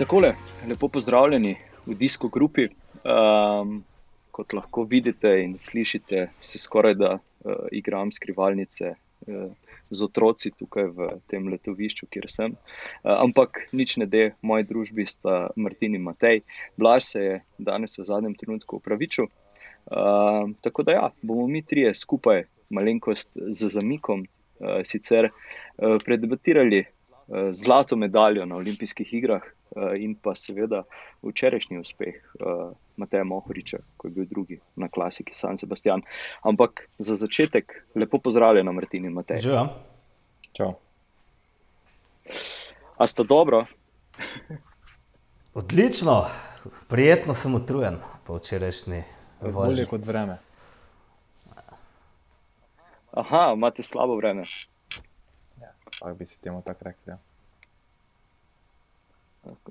Takole, lepo pozdravljeni v Disko grupi. Um, kot lahko vidite in slišite, se skoraj da uh, igram skrivalnice uh, z otroci tukaj v tem letovišču, kjer sem. Uh, ampak nič ne de, v moji družbi sta Martin in Matej. Blaž se je danes v zadnjem trenutku upravičil. Uh, tako da ja, bomo mi trije skupaj, malenkost z zamikom, uh, sicer uh, predebatirali uh, zlato medaljo na olimpijskih igrah. In pa seveda včerajšnji uspeh uh, Mateja Mohoriča, ko je bil drugi na klasiki San Sebastian. Ampak za začetek lepo pozdravljen, Martin in Matej. Živijo. Čau. A sta dobro? Odlično, prijetno sem utrujen po včerajšnji vožnji. Bolje kot vreme. Aha, imate slabo vreme. Ja, pa bi se temu tako rekli. Ja.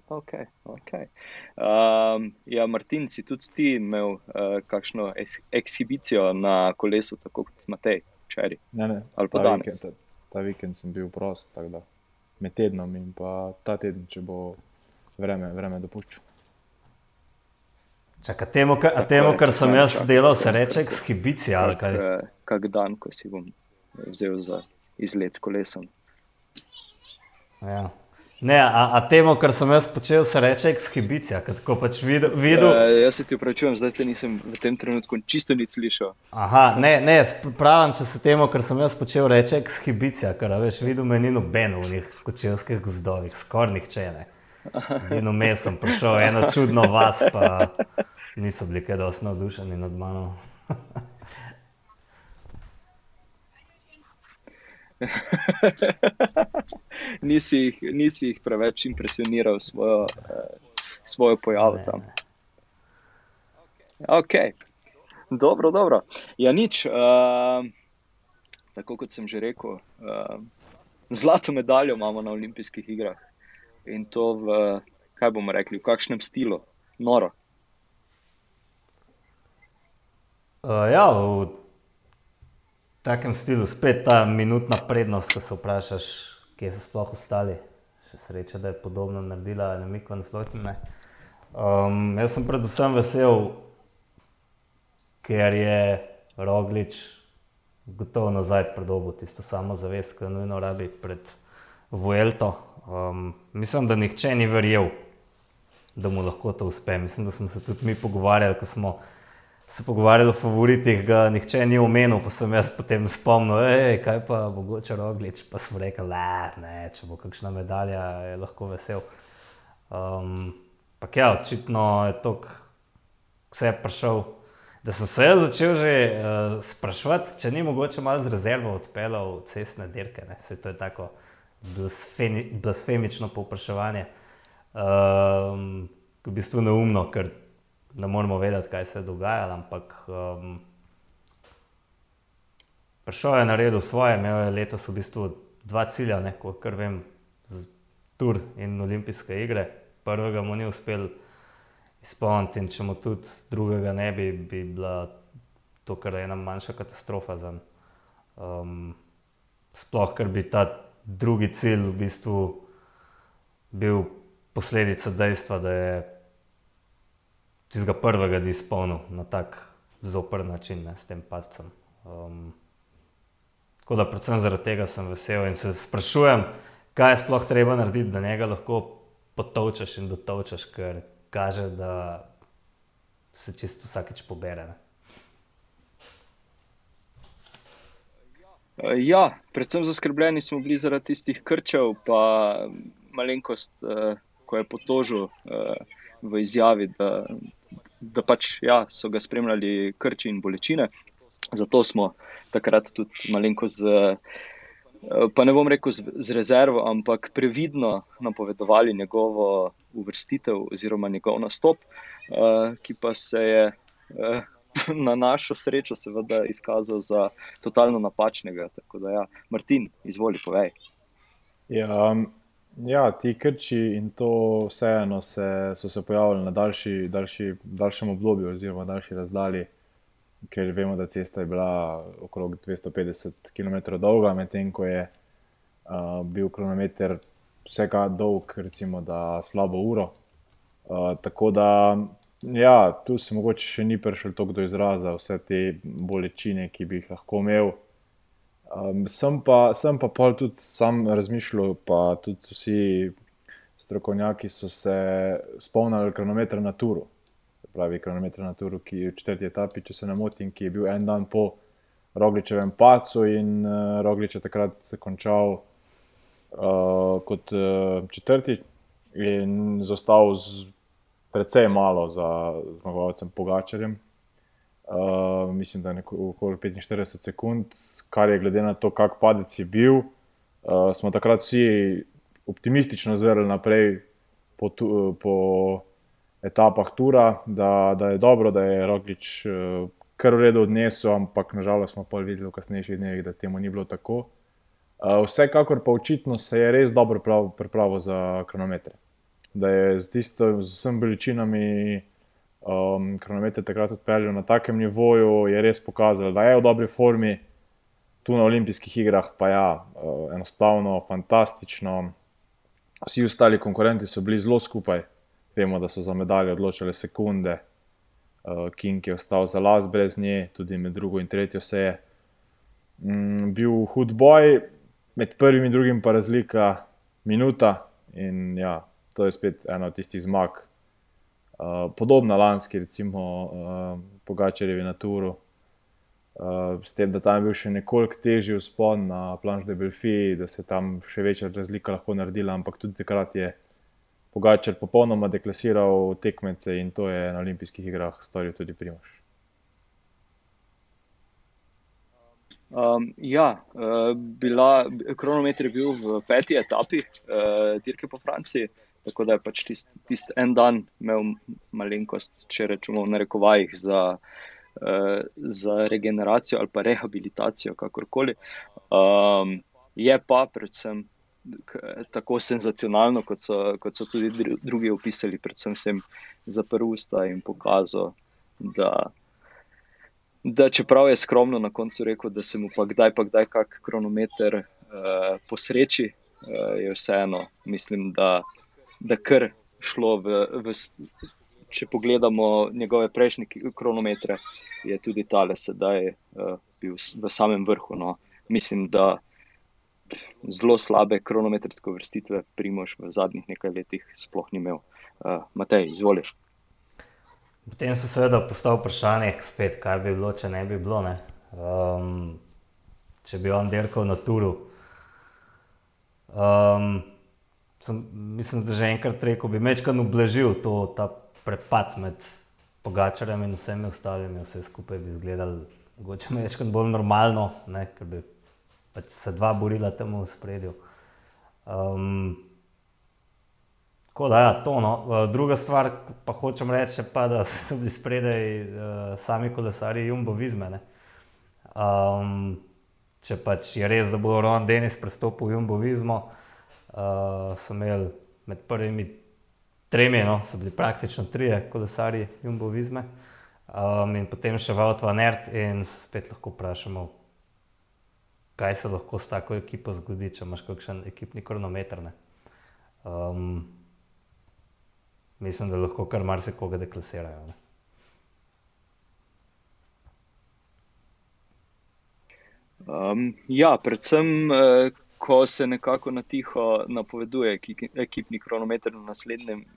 Okay, okay. Um, ja, Martin, si tudi ti imel uh, kakšno ekshibicijo na kolesu, tako kot smo te včeraj? Ne, ne, ali pa ta danes. Vikend, ta, ta vikend sem bil prost, tako da med tednom in pa ta teden, če bo vreme, vreme dopuščal. Čakaj, temu, ka, temu, kar sem jaz delal, se reče ekshibicija ali kaj? Kak, eh, kak dan, ko si bom vzel za izlet s kolesom. Ja. Ne, a, a temu, kar sem jaz počel, se reče ekshibicija. Ko pač videl. videl... Uh, jaz se ti upravičujem, zdaj te nisem v tem trenutku čisto nič slišal. Aha, ne, ne, pravim, če se temu, kar sem jaz počel, reče ekshibicija, ker veš, videl me ni noben v njih kočevskih gozdovih, skoraj nihče ne. In vmes sem prišel eno čudno vas, pa niso bili kaj dosti navdušeni nad mano. nisi, jih, nisi jih preveč impresioniral s svojo, uh, svojo pojavo Ne, tam. ne. Ok, dobro, dobro. Ja, nič. Uh, tako kot sem že rekel, uh, zlato medaljo imamo na olimpijskih igrah in to v, kaj bomo rekli, v kakšnem stilu, noro. Uh, ja, v takem stilu spet ta minutna prednost, ko se vprašaš, kje so sploh ostali. Še sreča, da je podobno naredila Nemiko in Flotine. Um, jaz sem predvsem vesel, ker je Roglič gotovo nazaj predobil tisto samozavest, ki jo nujno rabi pred Vuelto. Um, mislim, da nihče ni verjel, da mu lahko to uspe. Mislim, da smo se tudi mi pogovarjali, ko smo se pogovarjali o favoritih, ga nihče ni omenil, pa sem jaz potem spomnil, kaj pa mogoče Roglič, pa smo rekli, "Le, ne, če bo kakšna medalja, je lahko vesel. Um, pa ja, očitno je to, vse je prišel. Da sem se začel že uh, sprašovati, če ni mogoče malo z rezervo odpeljal cestne dirke. Ne? Se to je tako blasfemi, blasfemično povpraševanje. Um, v bistvu neumno, ker ne moramo vedeti, kaj se je dogajalo, ampak um, prišel je na redu svoje, imel je letos v bistvu dva cilja, ne, kot kar vem, z Tur in Olimpijske igre. Prvega mu ni uspel izpolniti, in če mu tudi drugega ne bi, bi bila to kar ena manjša katastrofa za njega. Um, sploh, ker bi ta drugi cilj v bistvu bil posledica dejstva, da je tistega prvega di izpolnil na tak zoper način, ne, s tem palcem. Um, tako da, predvsem zaradi tega sem vesel in se sprašujem, kaj je sploh treba narediti, da njega lahko potovčeš in dotovčeš, ker kaže, da se čisto vsakeč pobere. Ne. Uh, ja, predvsem zaskrbljeni smo bili zaradi tistih krčev, pa malenkost, uh, ko je potožil uh, v izjavi, da, da pač, ja, so ga spremljali krči in bolečine. Zato smo takrat tudi malenkost, z, uh, pa ne bom rekel z, z rezervo, ampak previdno napovedovali njegovo uvrstitev oziroma njegov nastop, uh, ki pa se je. Uh, Na našo srečo, seveda, izkazal za totalno napačnega. Tako da, ja. Martin, izvoli, povej. Ja, ja, ti krči in to vseeno se, so se pojavili na daljši, daljši, daljšem obdobju, oziroma daljši razdalji, ker vemo, da cesta je bila okrog 250 km dolga, medtem ko je uh, bil kronometer vsega dolg, recimo, da slabo uro. Uh, tako da, ja, tu se mogoče še ni prišel tako do izraza, vse te bolečine, ki bi jih lahko imel. Um, sem pa, sem pa pol tudi sam razmišljal, pa tudi vsi strokovnjaki so se spomnili kronometra na Turu. Se pravi, kronometra na Turu, ki je v četrti etapi, če se ne motim, ki je bil en dan po Rogličevem pacu in uh, Roglič je takrat končal uh, kot uh, četrti in zostal z precej malo za zmagovalcem Pogačarjem. Uh, mislim, da je okoli 45 sekund, kar je glede na to, kak padec je bil. Uh, smo takrat vsi optimistično zrli naprej po, tu, po etapah Tura, da, da je dobro, da je Roglič uh, kar v redu odnesel, ampak nažalost smo pa videli v kasnejših dneh, da temu ni bilo tako. Uh, vsekakor pa očitno se je res dobro pripravil za kronometre. Da je z, tisto, z vsemi bolečinami um, kronometre takrat odpeljal na takem nivoju, je res pokazal, da je v dobri formi, tu na olimpijskih igrah pa ja, uh, enostavno, fantastično. Vsi ostali konkurenti so bili zelo skupaj, vemo, da so za medalje odločile sekunde, uh, King je ostal za las brez nje, tudi med drugo in tretjo se je. Mm, bil hud boj, med prvim in drugim pa razlika minuta. In ja, to je spet ena od tistih zmag, uh, podobna lanski, recimo, uh, Pogačarjevi na Turu. Uh, s tem, da tam je bil še nekoliko težji vzpon na Planš de Belfi, da se tam še večja razlika lahko naredila, ampak tudi takrat je Pogačar popolnoma deklasiral tekmece in to je na olimpijskih igrah storil tudi Primoš. Um, ja, uh, bila, kronometer je bil v peti etapi uh, dirke po Franciji, tako da je pač tisti tist en dan imel malenkost, če rečemo, v narekovajih za, uh, za regeneracijo ali pa rehabilitacijo, kakorkoli. Um, je pa predvsem tako senzacionalno, kot so, kot so tudi drugi opisali, predvsem sem zaprl usta in pokazal, da da čeprav je skromno na koncu rekel, da se mu pa kdaj, pa kdaj, kak kronometer uh, posreči, uh, je vseeno, mislim, da, da kar šlo v. v Če pogledamo njegove prejšnje kronometre, je tudi tale sedaj uh, bil v samem vrhu. No. Mislim, da zelo slabe kronometrske vrstitve Primož v zadnjih nekaj letih sploh ni imel. Uh, Matej, izvoliš. Potem se seveda postavlja vprašanje, spet, kaj bi bilo, če ne bi bilo. Ne? Um, če bi on dirkal na turu. Um, sem, mislim, da že enkrat rekel, bi večkrat ublažil to, ta prepad med pogačarjem in vsemi ostalimi, vse skupaj bi izgledal mogoče večkrat bolj normalno, ne? ker bi pač se dva borila temu v spredju. Um, Tako da, ja, to. No. Druga stvar, pa hočem reči, pa, da so bili spredaj uh, sami kolesari Jumbo Vizme. Um, če pač je res, da bo Ron Denis pristopil v Jumbo Vizmo, uh, so imeli med prvimi tremi, no, so bili praktično trije kolesari Jumbo Vizme. Um, in potem še Vaut van Ert in se spet lahko vprašamo, kaj se lahko s tako ekipo zgodi, če imaš kakšen ekipni kronometer. Um, mislim, da lahko kar marsikoga deklasirajo. Ne? Um, ja, predvsem, eh, ko se nekako na tiho napoveduje ekipni kronometer na,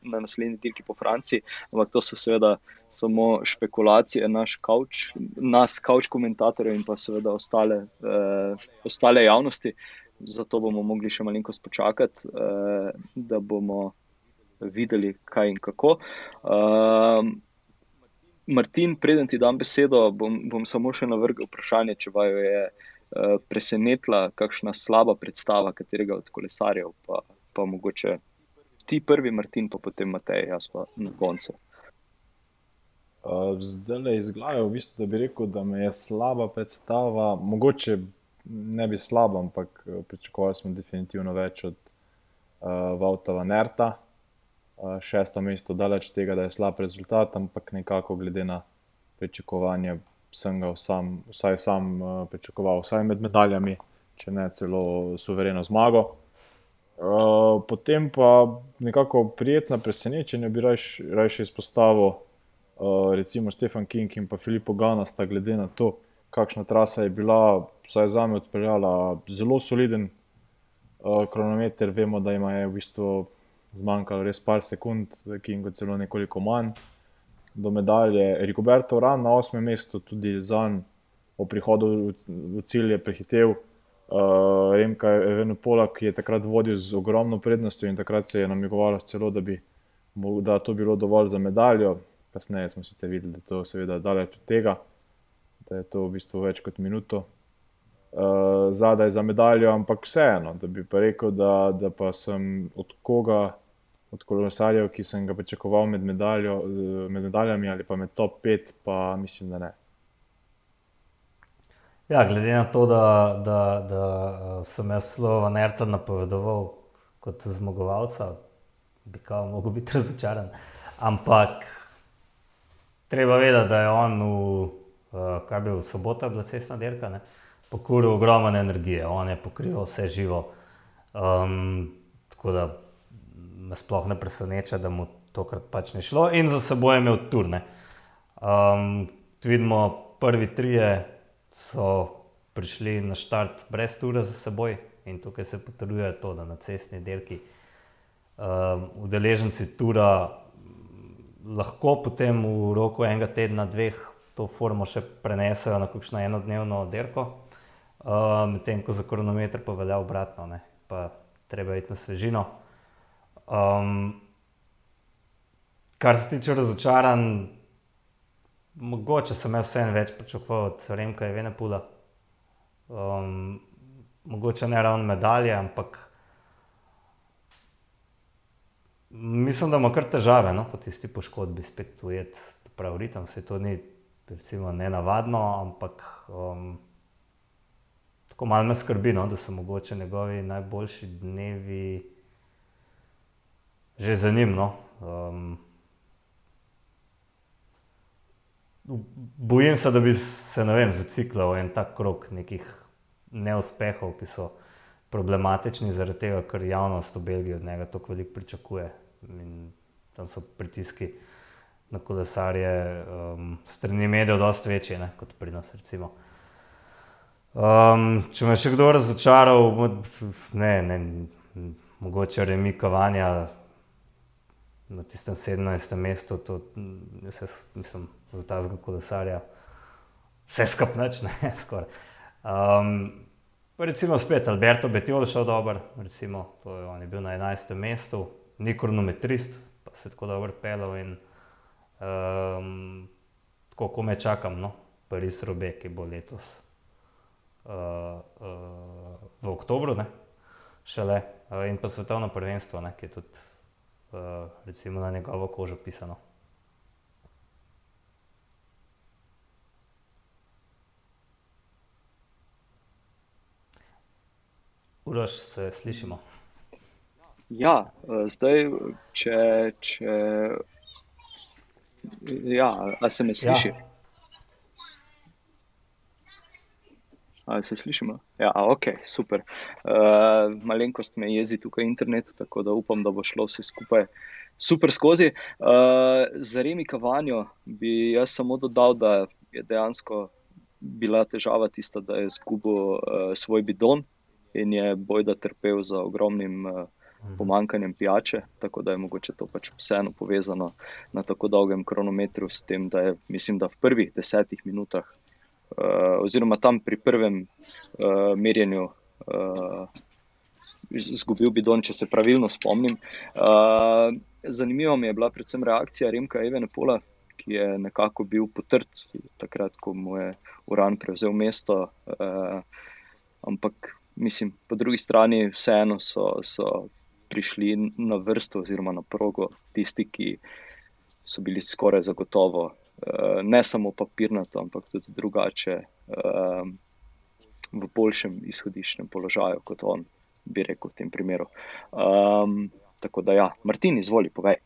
na naslednji dirki po Franciji, ampak to so seveda samo špekulacije, naš kauč, nas, kauč komentatorjev in pa seveda ostale, eh, ostale javnosti. Zato bomo mogli še malenkost počakati, eh, da bomo videli, kaj in kako. Uh, Martin, preden ti dam besedo, bom, bom samo še navrgel vprašanje, če vaju je uh, presenetila kakšna slaba predstava katerega od kolesarjev, pa, pa mogoče ti prvi, Martin, pa potem Matej, jaz pa na koncu. Uh, zdaj le izgledaj, v bistvu, da bi rekel, da me je slaba predstava. Mogoče ne bi slaba, ampak pričakovali smo definitivno več od uh, Vautova Nerta, šesto mesto, daleč tega, da je slab rezultat, ampak nekako glede na pričakovanje, sem ga sam, vsaj sam pričakoval, vsaj med medaljami, če ne celo suvereno zmago. Uh, potem pa nekako prijetna presenečenja bi raje izpostavil, uh, recimo Stefan King in pa Filipo Gana sta glede na to, kakšna trasa je bila, vsaj za me odpeljala zelo soliden uh, kronometer. Vemo, da ima je v bistvu zmanjkalo res par sekund, King celo nekoliko manj do medalje. Rigoberto Ran na osmem mestu, tudi za njim, o prihodu v cilj je prehitev. Uh, Remka Evenopola, ki je takrat vodil z ogromno prednostjo in takrat se je namigovalo celo, da bi da to bilo dovolj za medaljo. Kasneje smo sicer videli, da je to seveda daleč od tega, da je to v bistvu več kot minuto uh, zadaj za medaljo, ampak vseeno, da bi pa rekel, da, da pa sem od koga, od kolesarjev, ki sem ga pričakoval med, medaljo, med medaljami ali pa med top 5, pa mislim, da ne. Ja, glede na to, da, da, da sem jaz slovo Nerta napovedoval kot zmagovalca, bi kao mogel biti razočaran. Ampak treba vedeti, da je on v, eh, kaj bi v soboto bila cestna dirka, pokuril ogromno energije, on je pokrival vse živo. Um, tako da me sploh ne preseneča, da mu tokrat pač ni šlo in za seboj je imel turne. Um, vidimo, prvi trije so prišli na štart brez ture za seboj, in tukaj se potrjuje to, da na cestni dirki um, udeleženci tura lahko potem v roku enega tedna, dveh to formo še prenesejo na kakšno enodnevno dirko, um, medtem ko za kronometer pa velja obratno, ne? pa treba iti na svežino. Um, kar se tiče razočaranj, mogoče sem jaz vseeno več pričakoval od Remka in Venepula. Um, mogoče ne ravno medalje, ampak mislim, da ima kar težave no, po tisti poškodbi spet ujeti pravi ritem. Se to ni recimo, ne navadno, ampak um, tako malo me skrbi, no, da so mogoče njegovi najboljši dnevi že za njim. No. Um, Bojim se, da bi se vem, zaciklal en tak krok nekih neuspehov, ki so problematični zaradi tega, ker javnost v Belgiji od njega tako veliko pričakuje. In tam so pritiski na kolesarje, um, strani medijev, dosta večji ne, kot pri nas. Um, če me še kdo razočaral, ne, ne, mogoče remikovanja na tistem 17. mestu, to jaz, mislim za ta zgo kolesarja, vse skupaj, ne skoraj. Um, recimo spet Alberto Betiol šel dober, recimo, to je, on je bil na 11. mestu, ni kronometrist, pa se tako dobro pelal in um, tako kome čakam, no, Paris Robe, ki bo letos uh, uh, v oktobru, ne, šele, uh, in pa svetovno prvenstvo, ne, ki je tudi recimo na njegovo kožo pisano. Uroš, se slišimo. Ja, eh, zdaj, če. če ja, a se me sliši? Ja. Ali se slišimo? Ja, ok, super. Uh, malenkost me jezi tukaj internet, tako da upam, da bo šlo vse skupaj super skozi. Uh, za Remi Kavanjo bi jaz samo dodal, da je dejansko bila težava tista, da je izgubil uh, svoj bidon, in je bojda trpel za ogromnim uh, pomankanjem pijače, tako da je mogoče to pač vseeno povezano na tako dolgem kronometru s tem, da je, mislim, da v prvih desetih minutah, oziroma tam pri prvem uh, merjenju. Uh, Zgubil bi don, če se pravilno spomnim. Uh, zanimiva mi je bila predvsem reakcija Remka Evenepola, ki je nekako bil potrt takrat, ko mu je Uran prevzel mesto. Uh, ampak mislim, po drugi strani, vseeno so, so prišli na vrsto, oziroma na progo, tisti, ki so bili skoraj zagotovo, uh, ne samo papirnato, ampak tudi drugače, v boljšem izhodiščnem položaju kot on, bi rekel v tem primeru. Um, tako da, ja, Martin, izvoli, povej.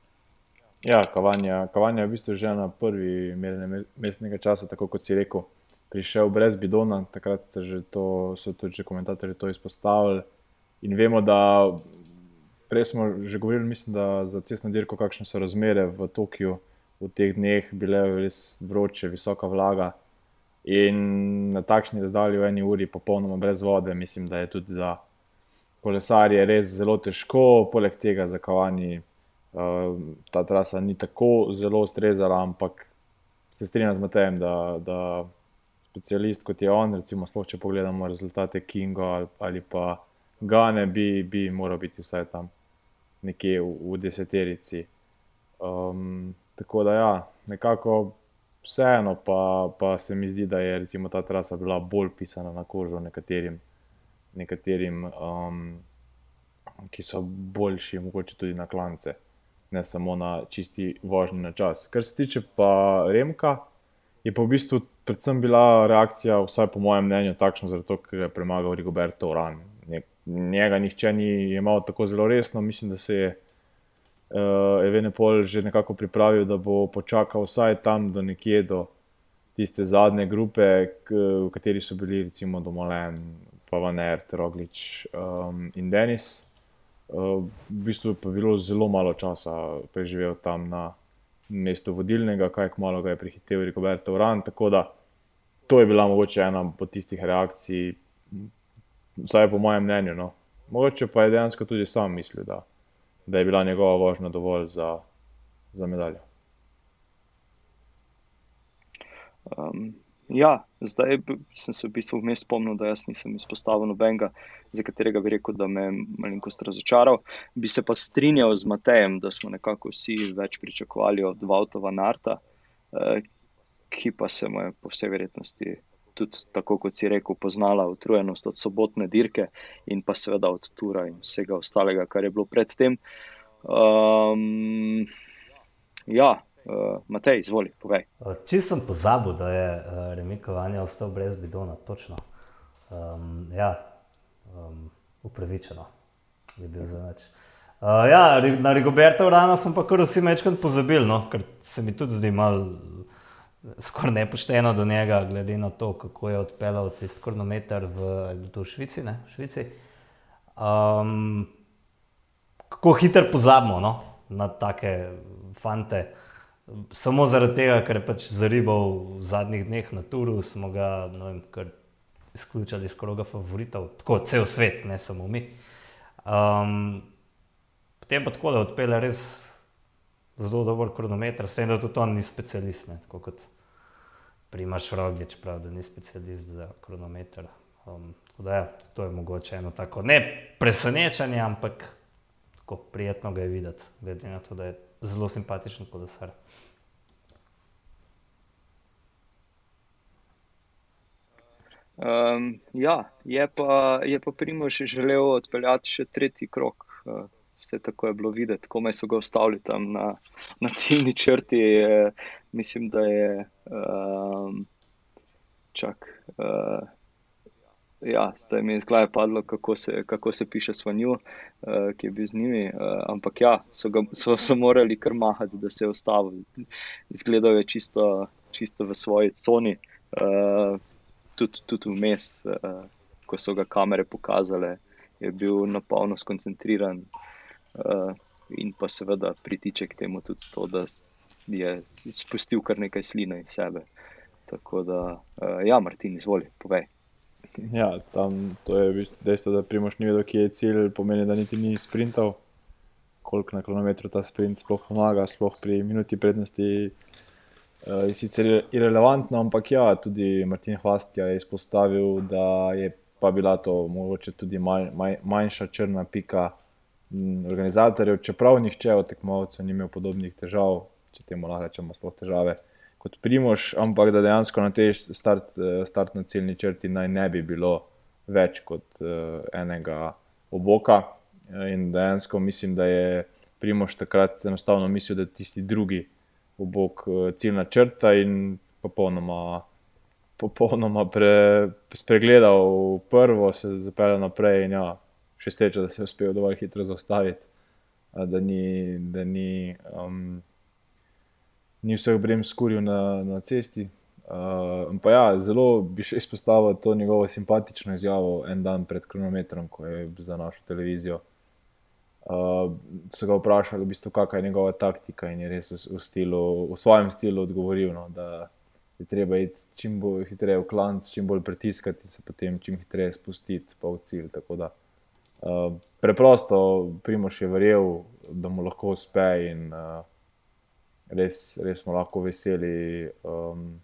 Ja, kavanja, kavanja je v bistvu že na prvi merjenju mestnega časa, tako kot si rekel prišel brez bidona, takrat to, so tudi komentatorji to izpostavili. In vemo, da prej smo že govorili, mislim, da za cestno dirko, kakšne so razmere v Tokiu v teh dneh, bile res vroče, visoka vlaga. In na takšni razdalji v eni uri, popolnoma brez vode, mislim, da je tudi za kolesarje res zelo težko, poleg tega za kavani. Uh, ta trasa ni tako zelo ustrezala, ampak se strinjam z tem, da, da specialist kot je on, recimo, sploh, če pogledamo rezultate Kinga ali pa Gane, bi, bi moral biti vsaj tam nekje v, v deseterici. Um, tako da, ja, nekako vseeno, pa, pa se mi zdi, da je recimo, ta trasa bila bolj pisana na kožo nekaterim, nekaterim um, ki so boljši, mogoče tudi na klance, ne samo na čisti vožnji na čas. Kar se tiče pa Remka, je pa v bistvu predvsem bila reakcija, vsaj po mojem mnenju, takšna, zato ker je premagal Rigoberto Uran. Njega nihče ni imel tako zelo resno, mislim, da se je uh, eh, Evenepol že nekako pripravil, da bo počakal vsaj tam do nekje do tiste zadnje grupe, k, v kateri so bili recimo Domolen, Pavaner, Roglič um, in Denis. Uh, v bistvu je bilo zelo malo časa preživel tam na mestu vodilnega, kaj kmalo ga je prehitev Roberto Uran. Tako da to je bila mogoče ena od tistih reakcij, vsaj po mojem mnenju. No. Mogoče pa je dejansko tudi sam mislil, da da je bila njegova vožnja dovolj za, za medaljo. Um, ja, zdaj sem se v bistvu vmes spomnil, da jaz nisem izpostavil nobenega, za katerega bi rekel, da me je malenkost razočaral. Bi se pa strinjal z Matejem, da smo nekako vsi več pričakovali od Vautova Narta, uh, ki pa se mu je po vsej verjetnosti tudi, tako kot si rekel, poznala utrujenost od sobotne dirke in pa seveda od Tura in vsega ostalega, kar je bilo predtem. Um, ja, uh, Matej, izvoli, povej. Če sem pozabil, da je uh, remikovanje ostal brez bidona, točno. Um, ja, um, upravičeno je bil za nič. Uh, ja, na Rigoberta Urana smo pa kar vsi večkrat pozabili, no, ker se mi tudi zdi malo skoraj nepošteno do njega, glede na to, kako je odpeljal tisti kronometer v, v Švici. Ne, v Švici. Um, kako hitro pozabimo no, na take fante. Samo zaradi tega, ker je pač zaribal v zadnjih dneh na Turu, smo ga vem, izključili iz kroga favoritov, tako cel svet, ne samo mi. Um, potem pa tako, da odpelje res zelo dober kronometer, vse da tudi on ni specialist, ne, kot Primaš rogič, prav, da ni specialist za kronometer. Um, da, ja, to je mogoče eno tako ne presenečenje, ampak tako prijetno ga je videti, glede na to, da je zelo simpatičen kolesar. Um, ja, je pa, je pa Primož želel odpeljati še tretji krok. Uh, vse tako je bilo videti, komaj so ga ustavili tam na, na ciljni črti. Je, mislim, da je um, čak. Uh, Ja, zdaj mi je iz glave padlo, kako se, kako se piše svanju, uh, ki je bil z njimi. Uh, ampak ja, so, ga, so, so morali kar mahati, da se je ustavil. Izgledal je čisto, čisto v svoji coni, uh, tudi, tudi vmes, uh, ko so ga kamere pokazale, je bil napolno skoncentriran. Uh, in pa seveda pritiče k temu tudi to, da je izpustil kar nekaj sline iz sebe. Tako da, uh, ja, Martin, izvoli, povej. Ja, tam to je dejstvo, da primoš ni vedel, kje je cilj, pomeni, da niti ni sprintal. Koliko na kilometru ta sprint sploh pomaga, sploh pri minuti prednosti. Uh, je sicer irrelevantno, ampak ja, tudi Martin Hvast je izpostavil, da je pa bila to mogoče tudi manj, manj, manjša črna pika organizatorjev, čeprav nihče od tekmovalcev ni imel podobnih težav, če temu lahko rečemo, sploh težave kot Primož, ampak da dejansko na tej start, eh, startno-ciljni črti naj ne bi bilo več kot uh, enega oboka. Eh, in dejansko mislim, da je Primož takrat enostavno mislil, da je tisti drugi obok ciljna črta in popolnoma. Popolnoma pre, spregledal prvo, se zapeljal naprej, in ja, še srečo, da se je uspel dovolj hitro zaustaviti, da ni, da ni um, ni vseh brem skuril na, na cesti. Uh, ja, zelo bi še izpostavil to njegovo simpatično izjavo en dan pred kronometrom, ko je za našo televizijo Uh, so ga vprašali, v bistvu, kakšna je njegova taktika, in je res v, v, stilu, v svojem stilu odgovoril, no, da je treba iti čim bolj hitreje v klanc, čim bolj pritiskati in se potem čim hitreje spustiti pa v cilj. Da, uh, preprosto, Primoš je verjel, da mu lahko uspe in uh, res, res smo lahko veseli. Um,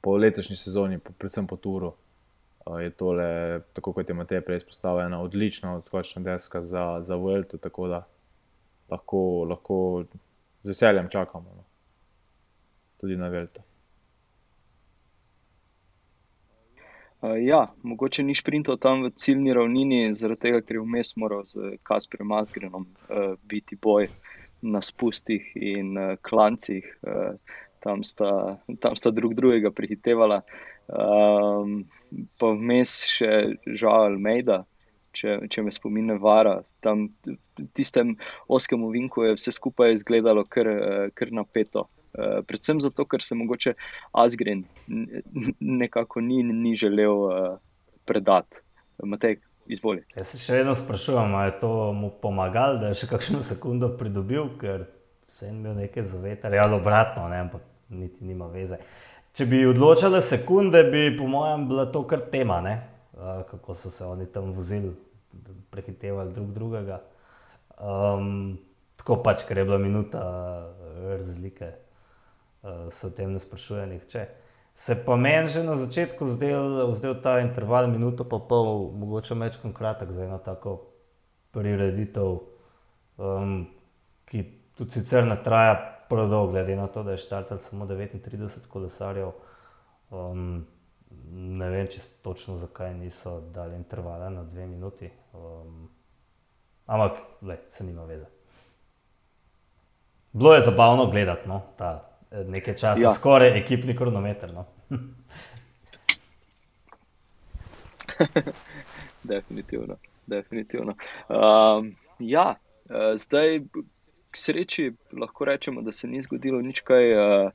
po letošnji sezoni, po, predvsem po Turu je tole, tako kot je Matej prej izpostavil, ena odlična odskočna deska za, za Vuelto, tako da lahko, lahko z veseljem čakamo no. tudi na Vuelto. Uh, ja, mogoče ni šprintal tam v ciljni ravnini, zaradi tega, ker je vmes moral z Kasperjem Mazgrenom uh, biti boj na spustih in uh, klancih. Uh, tam, sta, tam sta drug drugega prehitevala. Um, pa vmes še žal Almeida, če, če me spominja vara. Tam v tistem oskem ovinku je vse skupaj izgledalo kar, kar napeto. Uh, predvsem zato, ker se mogoče Asgren nekako ni, ni želel uh, predati. Matej, izvoli. Jaz se še vedno sprašujem, ali je to mu pomagalo, da je še kakšno sekundo pridobil, ker se je imel nekaj zavetar, ali obratno, ne, ampak niti nima veze. Če bi odločili sekunde, bi po mojem bila to kar tema, ne? kako so se oni tam vozili, prehitevali drug drugega. Um, tako pač, ker je bila minuta razlike, uh, se o tem ne sprašuje nihče. Se pa meni že na začetku zdel, zdel ta interval, minuto pa pol, mogoče večkrat kratek za eno tako prireditev, um, ki tudi sicer ne traja predolgo, glede na to, da je štartal samo 39 kolesarjev. Um, ne vem, če točno zakaj niso dali intervala na dve minuti. Um, ampak, le, se nima veze. Bilo je zabavno gledati no, ta nekaj časa, ja. skoraj ekipni kronometer. No. definitivno. definitivno. Um, ja, uh, zdaj k sreči lahko rečemo, da se ni zgodilo nič kaj uh,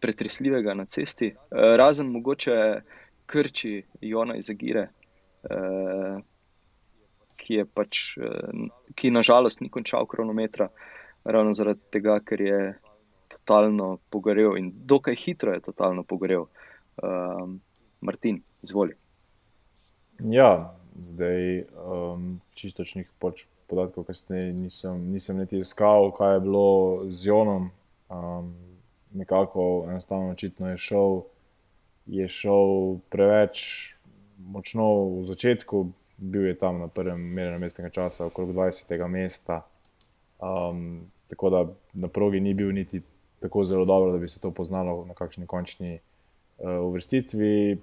pretresljivega na cesti, uh, razen mogoče krči Jona iz Agire, uh, ki je pač, uh, ki nažalost ni končal kronometra, ravno zaradi tega, ker je totalno pogorel in dokaj hitro je totalno pogorel. Uh, Martin, izvoli. Ja, zdaj um, čistočnih počp podatkov, kasneje nisem, nisem niti iskal, kaj je bilo z Jonom. Um, nekako enostavno, očitno je šel, je šel preveč močno v začetku, bil je tam na prvem merjenju mestnega časa, okrog 20. mesta. Um, tako da na progi ni bil niti tako zelo dobro, da bi se to poznalo na kakšni končni uh, uvrstitvi.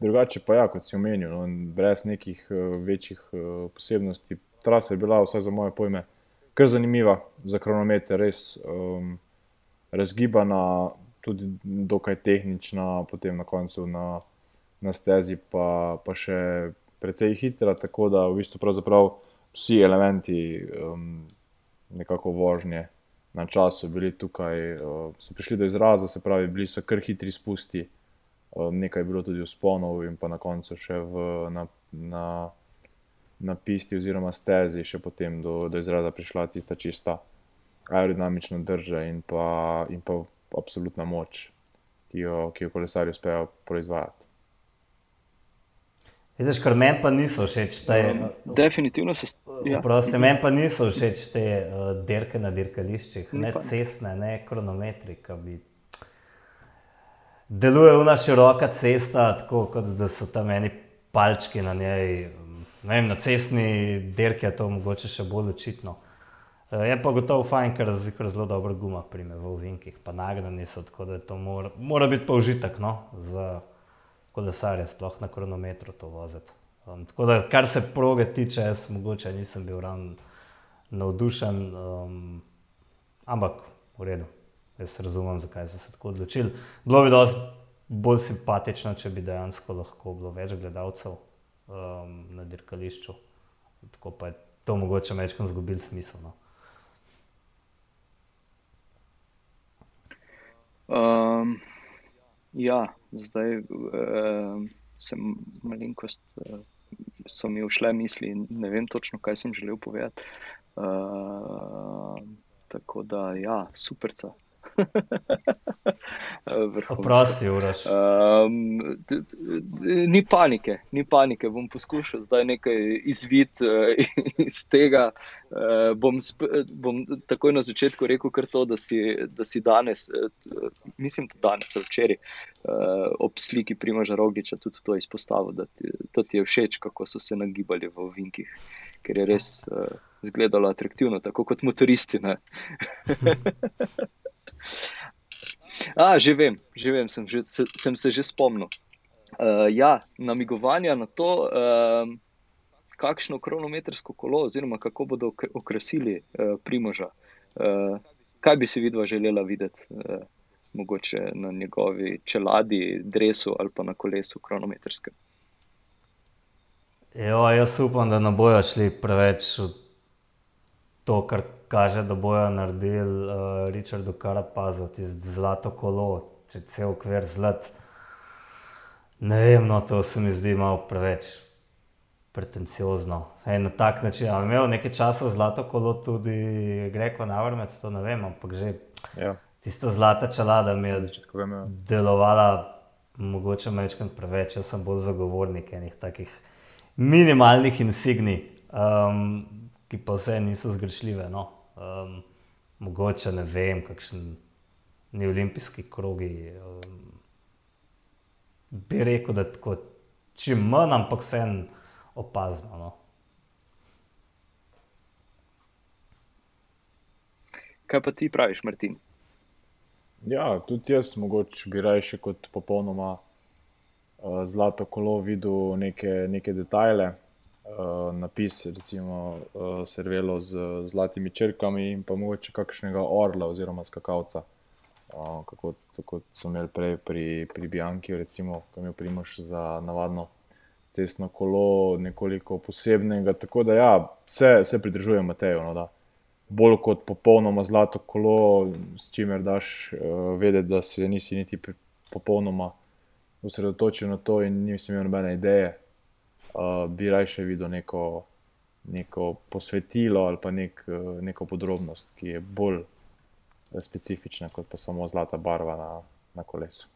Drugače pa, ja, kot si omenil, no, brez nekih uh, večjih uh, posebnosti, trasa je bila, vsaj za moje pojme, kar zanimiva za kronometer, res um, razgibana, tudi dokaj tehnična, potem na koncu na, na stezi pa, pa še precej hitra, tako da v bistvu vsi elementi um, nekako vožnje. Na času bili tukaj, uh, so prišli do izraza, se pravi, bili so kar hitri spusti, uh, nekaj je bilo tudi usponov, in pa na koncu še v, na, na na pisti oziroma stezi, še potem do, do izraza prišla tista čista aerodinamična drža in pa, in pa absolutna moč, ki jo, ki jo kolesarji uspejo proizvajati. Zdaj, kar meni pa niso všeč te. Um, definitivno se strinjam. Ja. Meni pa niso všeč te uh, dirke na dirkališčih, ne cestne, ne kronometri. Deluje ena široka cesta, tako kot da so tam eni palčki na njej vem, na cestni dirki je to mogoče še bolj očitno. Eh, je pa gotovo fajn, ker je zelo dobro guma, prime v Vinkih, pa nagradi so, tako da to mora, mora biti pa užitek no, za kolesarje, sploh na kronometru to voziti. Um, tako da, kar se proge tiče, jaz mogoče nisem bil ravno navdušen, um, ampak v redu, jaz razumem, zakaj so se tako odločili. Bilo bi dosti bolj simpatično, če bi dejansko lahko bilo več gledalcev um, na dirkališču. Tako pa je to mogoče večkrat izgubilo smisel. No. Um, ja, zdaj uh, sem malenkost uh, so mi ušle misli in ne vem točno, kaj sem želel povedati. Uh, tako da, ja, superca. Prosti, uraš. Um, ni panike, ni panike. Bom poskušal zdaj nekaj izvid uh, iz tega. Uh, bom, bom takoj na začetku rekel, to, da, si, da si danes, uh, mislim, da danes včeraj, uh, ob sliki Primoža Rogiča tudi to izpostavil, da ti, da ti je všeč, kako so se nagibali v ovinkih, ker je res. Uh, Zgledalo atraktivno, tako kot motoristi. A, že vem, že vem sem, že, se, sem se že spomnil. Uh, ja, namigovanja na to, uh, kakšno kronometrsko kolo, oziroma kako bodo okrasili uh, Primoža. Uh, kaj bi si vidva želela videti, uh, mogoče na njegovi čeladi, dresu ali pa na kolesu kronometrskem? Jo, jaz upam, da ne bojo šli preveč v to, kar kaže, da bojo naredili uh, Richardu Karapazu, tisto zlato kolo, če cel okvir zlat. Ne vem, no, to se mi zdi malo preveč pretenciozno. Ej, na tak način, ali imel nekaj časa zlato kolo tudi Greko Navrmet, to ne vem, ampak že ja. tista zlata čelada mi je ja. delovala. Mogoče mečkam preveč, jaz sem bolj zagovornik enih takih minimalnih insignij, um, ki pa vse niso zgrešljive. No. Um, mogoče ne vem, kakšen ni olimpijski krogi. Um, bi rekel, da tako čim manj, ampak vse en opazno. No. Kaj pa ti praviš, Martin? Ja, tudi jaz mogoče bi raje kot popolnoma uh, zlato kolo videl neke, neke detajle uh, napis, recimo uh, servelo z zlatimi črkami in pa mogoče kakšnega orla oziroma skakalca. Uh, kako kot so imeli prej pri, pri Bianki, recimo, ki je primoš za navadno cestno kolo, nekoliko posebnega. Tako da ja, se, se pridržujem Mateju. No, Bolj kot popolnoma zlato kolo, s čimer daš uh, vedeti, da se nisi niti popolnoma osredotočil na to, in nisi imel nobene ideje, uh, bi raje videl neko, neko posvetilo ali pa nek, uh, neko podrobnost, ki je bolj specifična kot pa samo zlata barva na, na kolesu.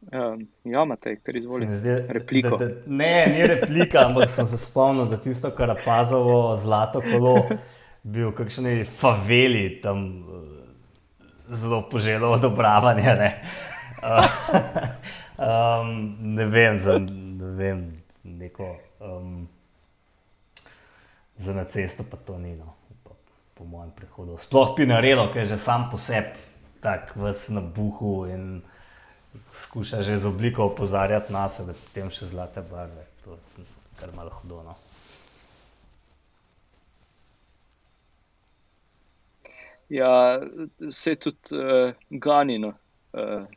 Um, ja, imate, kar izvolite. Repliko. Da, da, ne, ni replika, ampak sem se spomnil, da tisto, kar je pazovo zlato kolo, bil v kakšni faveli tam zelo poželo odobravanje. Ne? Um, ne vem, za, ne vem, neko, um, za na cesto pa to ni, no, po, po mojem prihodu. Sploh Pinarelo, ki je že sam po sebi tako vse na buhu in skuša že z obliko opozarjati nas, da potem še zlate barve. To je kar malo hudo. No. Ja, se tudi uh, ganino. Uh,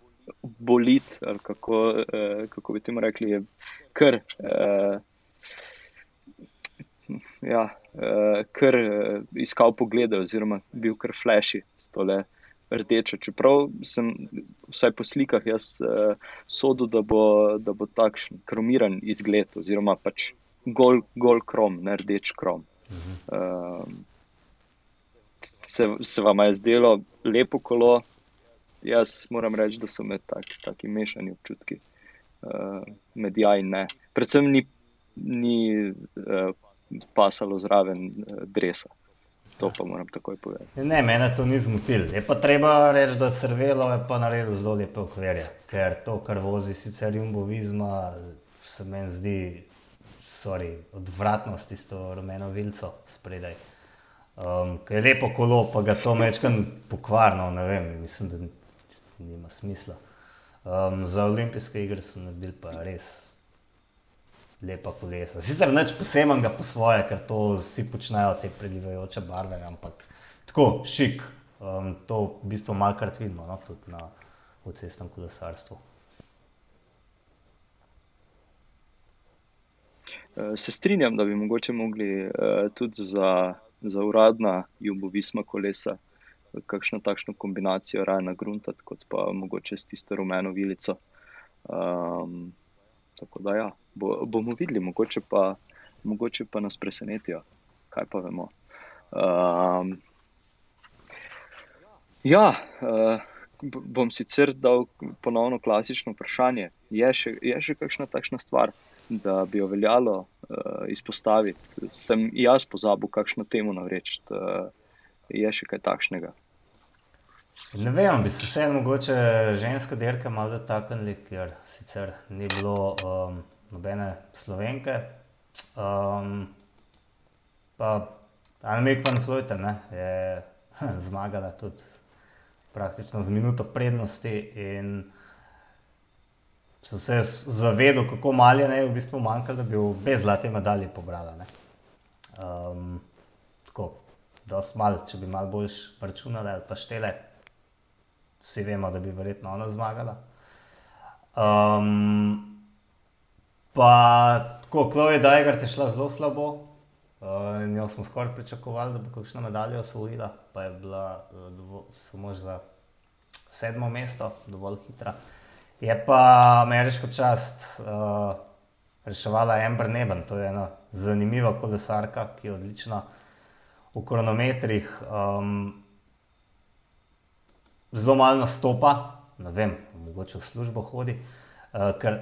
boliti, ali kako, uh, kako bi temu rekli, je kar. Uh, Ja, uh, kar uh, iskal poglede, oziroma bil kar flashy s tole rdečo. Čeprav sem vsaj po slikah jaz uh, sodel, da bo, da bo takšen kromiran izgled, oziroma pač gol, gol krom, ne rdeč krom. Uh, se, se vam je zdelo lepo kolo, jaz moram reči, da so med taki, taki mešani občutki, uh, med ja in ne. Predvsem ni, ni uh, pasalo zraven uh, dresa. To pa moram takoj povedati. Ne, mene to ni zmotilo. Je pa treba reči, da crvelo je pa naredilo zelo lepe okvirje. Ker to, kar vozi sicer jumbovizma, se meni zdi sorry, odvratnost tisto rumeno vilco spredaj. Um, ker je lepo kolo, pa ga to mečkam pokvarno, ne vem, mislim, da nima smisla. Um, za olimpijske igre so naredili pa res lepa kolesa. Sicer neč posebnega po svoje, ker to vsi počnejo te prelivajoče barve, ampak tako šik. Um, to v bistvu malkrat vidimo no, tudi na cestnem kolesarstvu. Uh, se strinjam, da bi mogoče mogli uh, tudi za, za uradna jugovisma kolesa kakšno takšno kombinacijo raje na gruntat, kot pa mogoče s tisto rumeno vilico. Um, Tako da ja, bo, bomo videli, mogoče pa, mogoče pa nas presenetijo, kaj pa vemo. Um, ja, uh, bom sicer dal ponovno klasično vprašanje. Je še, je še kakšna takšna stvar, da bi jo veljalo uh, izpostaviti? Sem jaz pozabil, kakšno temu navreči, da je še kaj takšnega. Ne vem, bi se vseeno mogoče ženska dirka malo dotaknili, ker sicer ni bilo um, nobene slovenke. Um, pa Anamik van Floyten je zmagala tudi praktično z minuto prednosti in so se zavedali, kako malo je v bistvu manjkalo, da bi brez zlate medalje pobrala. Um, tako, dosti malo, če bi malo bolj računali ali pa štele, vsi vemo, da bi verjetno ona zmagala. Um, pa tako, Chloe Dajgar je šla zelo slabo. Uh, njo smo skoraj pričakovali, da bo kakšno medaljo osvojila, pa je bila uh, samo za sedmo mesto, dovolj hitra. Je pa ameriško čast uh, reševala Amber Neben, to je ena zanimiva kolesarka, ki je odlična v kronometrih. Um, zelo malo nastopa, ne vem, mogoče v službo hodi, uh, ker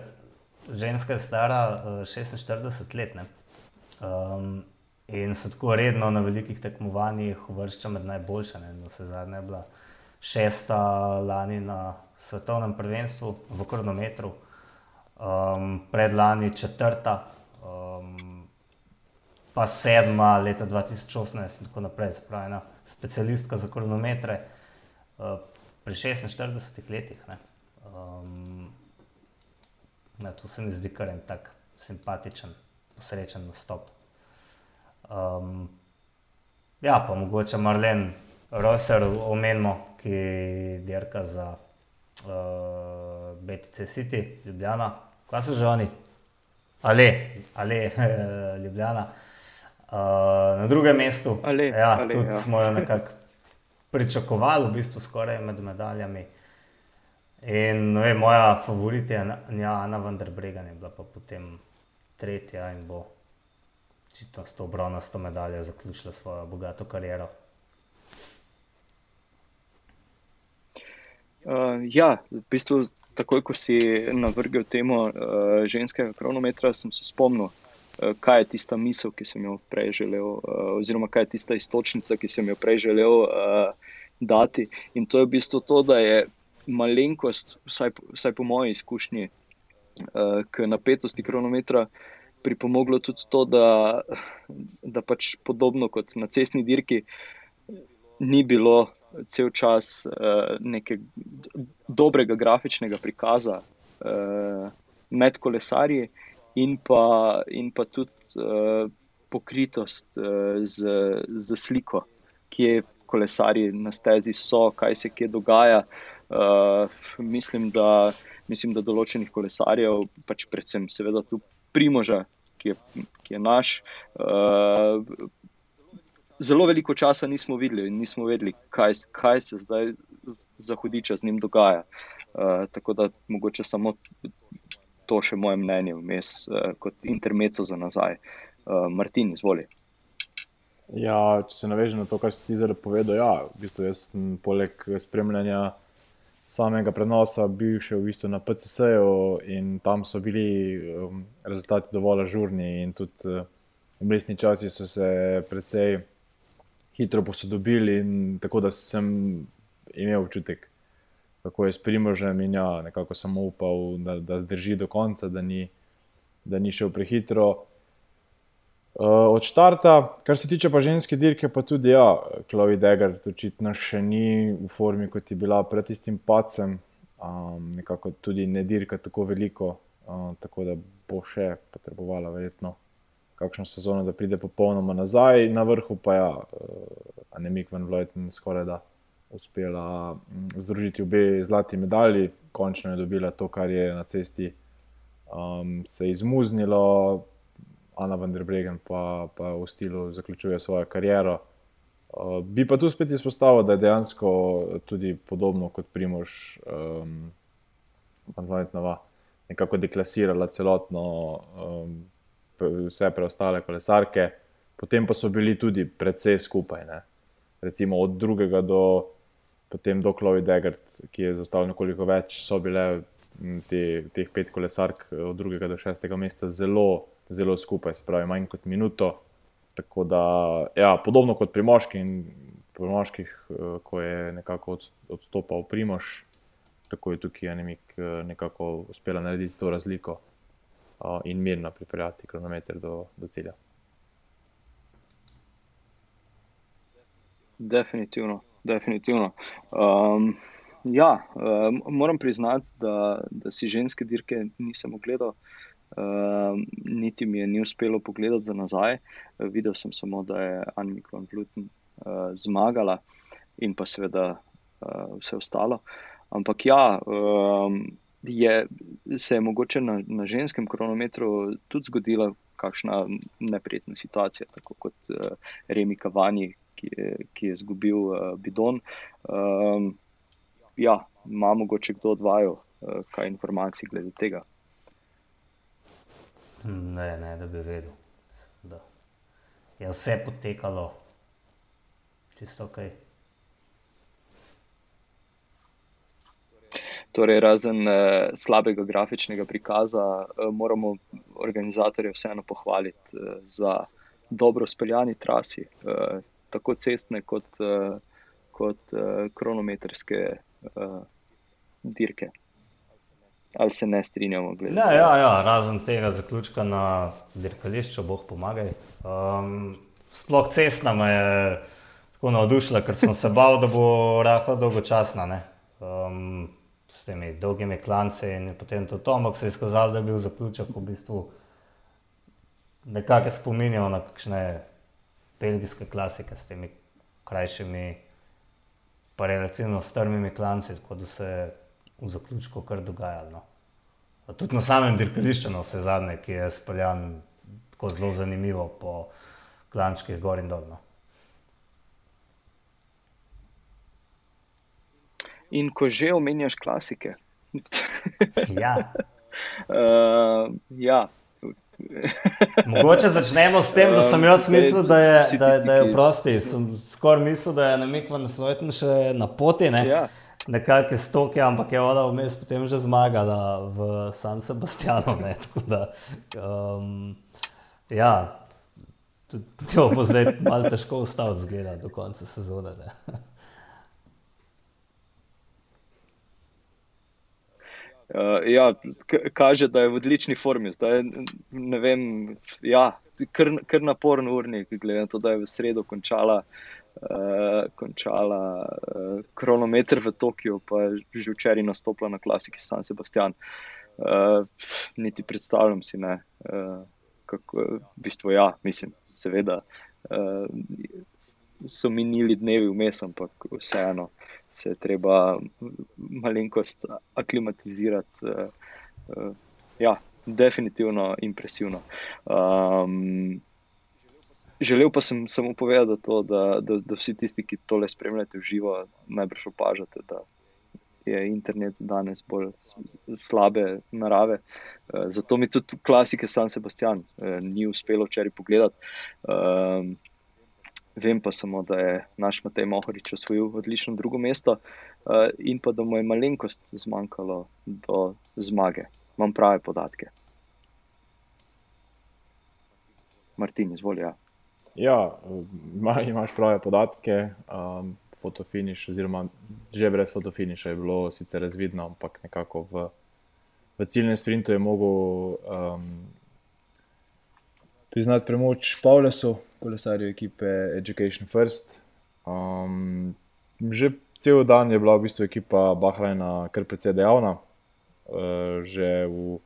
ženska je stara uh, 46 let. Um, in se tako redno na velikih tekmovanjih uvršča med najboljše. No, se zadnja je bila šesta lani na svetovnem prvenstvu v kronometru, um, predlani četrta, um, pa sedma leta 2018 in tako naprej, spravi ena specialistka za kronometre. Uh, Pri 46 letih. Um, na to se mi zdi kar en tak simpatičen, posrečen nastop. Um, ja, pa mogoče Marlen Rosser omenimo, ki dirka za uh, BTC City, Ljubljana. Kaj so že oni? Ali, ali Ljubljana. Uh, na drugem mestu. Ali, ja, ali, tudi ja. smo jo nekako pričakovali, v bistvu skoraj med medaljami. In vem, moja favorita je Ana Vanderbregen, je bila pa potem tretja in bo očitno s to bronasto medaljo zaključila svojo bogato kariero. Uh, ja, v bistvu, takoj ko si navrgel temo uh, ženskega kronometra, sem se spomnil, kaj je tista misel, ki sem jo prej želel, uh, oziroma kaj je tista istočnica, ki sem jo prej želel uh, dati. In to je v bistvu to, da je malenkost, vsaj, vsaj po moji izkušnji, uh, k napetosti kronometra pripomoglo tudi to, da, da pač podobno kot na cestni dirki, ni bilo cel čas uh, nekega dobrega grafičnega prikaza uh, med kolesarji, in pa, in pa tudi uh, pokritost uh, z, z sliko, ki je kolesarji na stezi so, kaj se kje dogaja. Uh, mislim, da, mislim, da določenih kolesarjev, pač predvsem, seveda, tu primoža, ki je, ki je naš. Uh, zelo veliko časa nismo videli in nismo vedeli, kaj, kaj se zdaj za hudiča z njim dogaja. Uh, tako da mogoče samo to še moje mnenje vmes, uh, kot intermeco za nazaj. Uh, Martin, izvoli. Ja, če se navežem na to, kar si ti zdaj povedal, ja, v bistvu jaz sem poleg spremljanja samega prenosa bil še v bistvu na PCC-ju in tam so bili um, rezultati dovolj ažurni in tudi uh, v mestni časi so se precej hitro posodobili, tako da sem imel občutek, kako je s primoržem in ja, nekako sem upal, da, da zdrži do konca, da ni, da ni šel prehitro. Uh, od štarta, kar se tiče pa ženske dirke, pa tudi ja, Chloe Degger, očitno še ni v formi, kot je bila pred tistim pacem, um, nekako tudi ne dirka tako veliko, uh, tako da bo še potrebovala verjetno kakšno sezono, da pride popolnoma nazaj, na vrhu pa ja, Anemik van Vlojten skoraj da uspela mm, združiti obe zlati medalji, končno je dobila to, kar je na cesti um, se izmuznilo, Ana van der Bregen pa, pa v stilu zaključuje svojo kariero. Uh, bi pa tu spet izpostavil, da je dejansko tudi podobno kot Primož um, nekako deklasirala celotno, um, vse preostale kolesarke, potem pa so bili tudi precej skupaj. Ne. Recimo od drugega do, do Chloe Degert, ki je zaostal nekoliko več, so bile te, teh pet kolesark od drugega do šestega mesta zelo, zelo skupaj, se pravi, manj kot minuto. Tako da, ja, podobno kot pri moških, pri moških, eh, ko je nekako odstopal Primož, tako je tukaj Anemik eh, nekako uspela narediti to razliko in mirno pripeljati kronometer do, do cilja. Definitivno, definitivno. Um, ja, um, moram priznati, da, da si ženske dirke nisem ogledal. Uh, niti mi je ni uspelo pogledati za nazaj. Videl sem samo, da je Annika van Vluten uh, zmagala in pa seveda uh, vse ostalo. Ampak ja, um, je, se je mogoče na, na ženskem kronometru tudi zgodila kakšna neprijetna situacija, tako kot uh, Remi Kavani, ki je, ki je zgubil uh, bidon. Um, ja, ima mogoče kdo odvajal uh, kaj informacij glede tega. Ne, ne, da bi vedel. Da je vse potekalo čisto ok. Torej, razen uh, slabega grafičnega prikaza, uh, moramo organizatorje vseeno pohvaliti uh, za dobro speljani trasi, uh, tako cestne kot, uh, kot uh, kronometrske uh, dirke. Ali se ne strinjamo? Ne, ja, ja, razen tega zaključka na dirkališču, boh pomagaj. Um, sploh cestna me je tako navdušila, ker sem se bal, da bo rahla dolgočasna. Um, s temi dolgimi klanci in potem to Tomek se je izkazal, da je bil zaključek v bistvu nekako spominjal na kakšne belgijske klasike s temi krajšimi, pa relativno strmimi klanci, tako da se je v zaključku kar dogajalo. No. Tudi na samem dirkališču, na vse zadnje, ki je speljan tako zelo zanimivo po klančkih gor in dol. In ko že omenjaš klasike. ja. Uh, ja. Mogoče začnemo s tem, da sem jaz mislil, da je, da, da je prosti. Sem skoraj mislil, da je na Miku in Floydu še na poti, ne? ja. nekakšne stoke, ampak je ona vmes potem že zmagala v San Sebastianu. Da, um, ja, to bo zdaj malo težko ustaviti, zgleda do konca sezone. Uh, ja, kaže, da je v odlični formi. Zdaj, ne vem, ja, kar, kar naporen urnik, glede na to, da je v sredo končala, uh, končala uh, kronometer v Tokiu, pa je že včeraj nastopila na klasiki San Sebastian. Uh, niti predstavljam si, ne, uh, kako v bistvu ja, mislim, seveda. Uh, so minili dnevi vmes, ampak vseeno se je treba malenkost aklimatizirati. Uh, uh, ja, definitivno impresivno. Um, želel pa sem samo povedati, to, da, da, da vsi tisti, ki tole spremljate v živo, najbrž opažate. Je internet danes bolj slabe narave. Zato mi tudi klasike San Sebastian ni uspelo včeraj pogledati. Vem pa samo, da je naš Matej Mohorič osvojil odlično drugo mesto uh, in pa da mu je malenkost zmanjkalo do zmage. Imam prave podatke. Martin, izvoli. Ja, ja ima, imaš prave podatke. Um, fotofiniš, oziroma že brez fotofiniša je bilo sicer razvidno, ampak nekako v, v ciljnem sprintu je mogel um, priznati premoč Pavlesu kolesarju ekipe Education First. Um, že cel dan je bila v bistvu ekipa Bahrajna kar precej dejavna. Uh, že v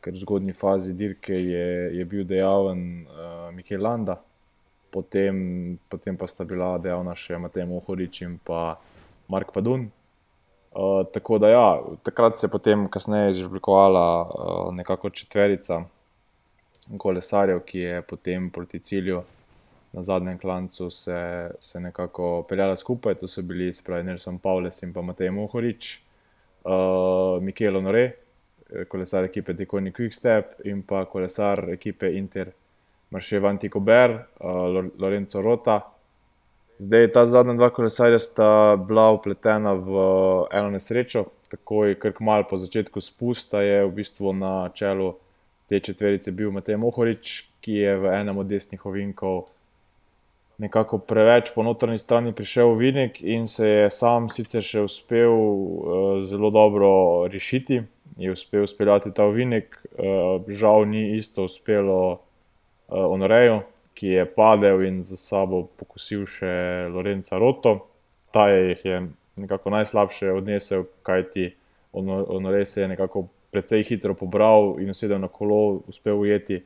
kar zgodni fazi dirke je, je bil dejaven uh, Mikel Landa, potem, potem pa sta bila dejavna še Matej Mohorič in pa Mark Padun. Uh, tako da, ja, takrat se je potem, kasneje, izoblikovala uh, nekako četverica kolesarjev, ki je potem proti cilju na zadnjem klancu se, se nekako peljala skupaj. To so bili spravi Nelson Pavles in pa Matej Mohorič, uh, Mikel Honore, kolesar ekipe Dekoni Quickstep in pa kolesar ekipe Inter Maršev Antikober, Lorenzo Rota. Zdaj, ta zadnja dva kolesarja sta bila upletena v eno nesrečo, takoj, kar malo po začetku spusta, je v bistvu na čelu te četverice bil Matej Mohorič, ki je v enem od desnih ovinkov nekako preveč po notranji strani prišel Vinik in se je sam sicer še uspel uh, zelo dobro rešiti, je uspel speljati ta Vinik, uh, žal ni isto uspelo uh, Onoreju ki je padel in za sabo pokusil še Lorenza Roto. Ta jih je nekako najslabše odnesel, kajti Honore se je nekako precej hitro pobral in usedel na kolo, uspel ujeti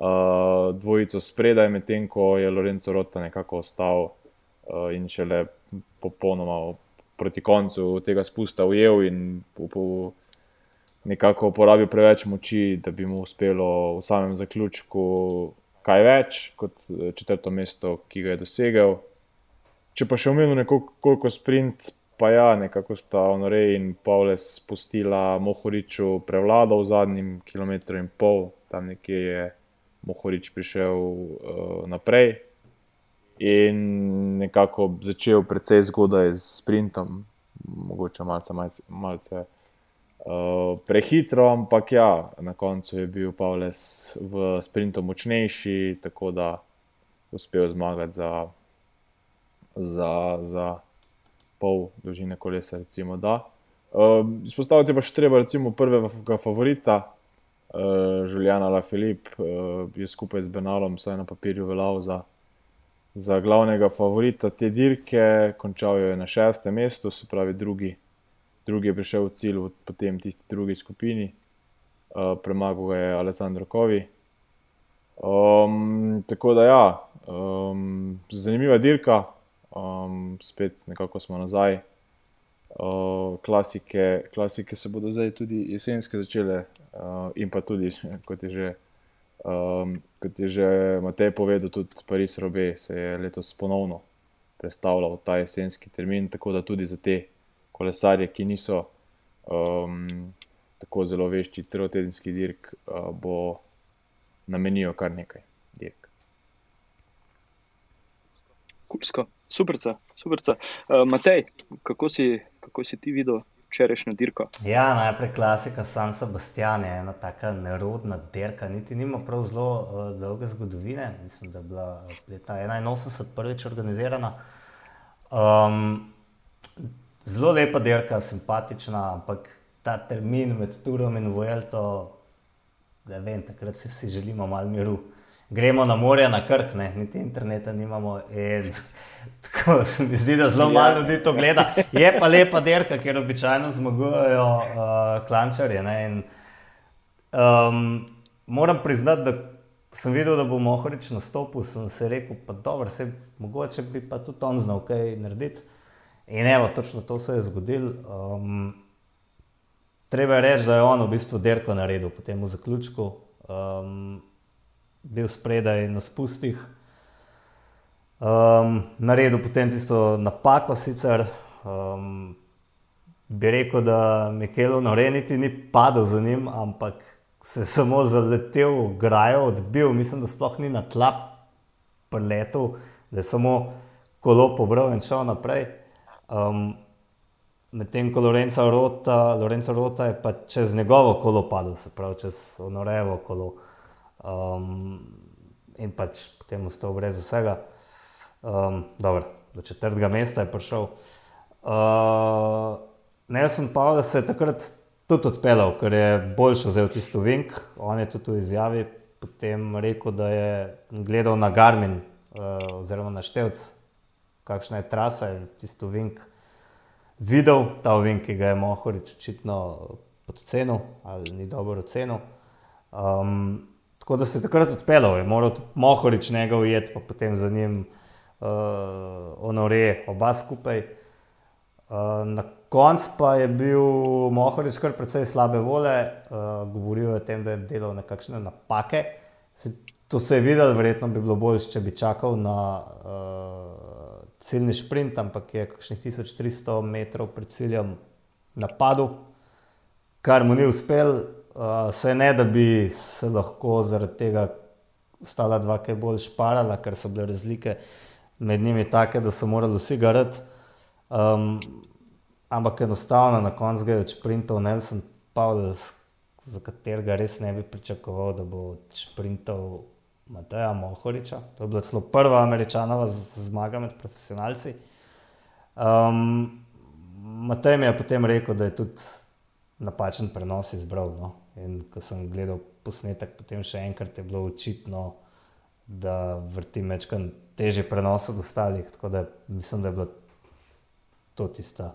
uh, dvojico spredaj, medtem ko je Lorenzo Rota nekako ostal uh, in šele popolnoma proti koncu tega spusta ujel in po, po, nekako porabil preveč moči, da bi mu uspelo v samem zaključku kaj več kot eh, četrto mesto, ki ga je dosegel. Če pa še omenil nekoliko sprint, pa ja, nekako sta Honoré in Pavles spustila Mohoriču prevlado v zadnjem kilometru in pol, tam nekje je Mohorič prišel uh, naprej. In nekako začel precej zgodaj s sprintom, mogoče malce, malce, malce Eh, prehitro, ampak ja, na koncu je bil Pavles v sprintu močnejši, tako da je uspel zmagati za, za, za pol dolžine kolesa. Recimo, uh, izpostaviti pa še treba, recimo, prvega favorita, uh, Juliana La Filip, uh, je skupaj z Benalom, vsaj na papirju, veljal za. Za glavnega favorita te dirke, končal je na šestem mestu, se pravi, drugi drugi je prišel v cilj, potem tisti drugi skupini, uh, premagal ga je Alessandro Kovi. Um, tako da, ja, um, zanimiva dirka, um, spet nekako smo nazaj. Uh, klasike, klasike se bodo zdaj tudi jesenske začele, uh, in pa tudi, kot je že, um, kot je že Matej povedal, tudi Paris Robe se je letos ponovno predstavljal ta jesenski termin, tako da tudi za te kolesarje, ki niso um, tako zelo vešči, trotedenski dirk, uh, bo namenijo kar nekaj dirk. Kursko, superca, superca. Uh, Matej, kako si, kako si ti videl? Včerajšnjo dirko. Ja, najprej klasika San Sebastian je ena tako nerodna dirka, niti nima prav zelo uh, dolge zgodovine. Mislim, da je bila leta 81 prvič organizirana. Um, zelo lepa dirka, simpatična, ampak ta termin med Turom in Vojelto, da vem, takrat si vsi želimo malo miru. Gremo na morje, na krk, ne? niti interneta nimamo. In, tako se mi zdi, da zelo ja. malo ljudi to gleda. Je pa lepa dirka, ker običajno zmagujejo uh, klančarje. In, um, moram priznati, da sem videl, da bo Mohorič nastopil, sem se rekel, pa dobro, se, mogoče bi pa tudi on znal kaj narediti. In evo, točno to se je zgodilo. Um, treba je reči, da je on v bistvu derko naredil po tem zaključku, um, bil spredaj na spustih, um, naredil potem tisto napako sicer. Um, bi rekel, da Mikelo Noreniti ni padel za njim, ampak se je samo zaletel v grajo, odbil, mislim, da sploh ni na tla preletel, da je samo kolo pobral in šel naprej. Um, Medtem ko Lorenzo Rota, Lorenzo Rota je pa čez njegovo kolo padel, se pravi čez Honorevo kolo. Um, in pač potem ostal brez vsega. Um, dobro, do četrtega mesta je prišel. Uh, ne, sem pa, da se je takrat tudi odpeljal, ker je boljši vzel tisto vink. On je tudi v izjavi potem rekel, da je gledal na Garmin uh, oziroma na Števc kakšna je trasa, je tisto vink videl, ta vink, ki ga je Mohorič očitno podcenil ali ni dobro ocenil. Um, tako da se je takrat odpeljal, je moral tudi Mohorič njega ujeti, pa potem za njim uh, onore oba skupaj. Uh, na koncu pa je bil Mohorič kar precej slabe vole, uh, govoril je o tem, da je delal nekakšne napake. Se, to se je videl, verjetno bi bilo bolje, če bi čakal na uh, ciljni sprint, ampak je kakšnih 1300 metrov pred ciljem napadel. kar mu ni uspel, uh, se ne da bi se lahko zaradi tega ostala dva, ki je bolj šparala, ker so bile razlike med njimi take, da so morali vsi garati. Um, ampak enostavno na koncu je odšprintal Nelson Pavels, za katerega res ne bi pričakoval, da bo odšprintal Mateja Mohoriča. To je bila celo prva američanova zmaga med profesionalci. Um, Matej mi je potem rekel, da je tudi napačen prenos izbral. No? In ko sem gledal posnetek, potem še enkrat je bilo očitno, da vrti večkrat teže prenos od ostalih. Tako da mislim, da je bila to tista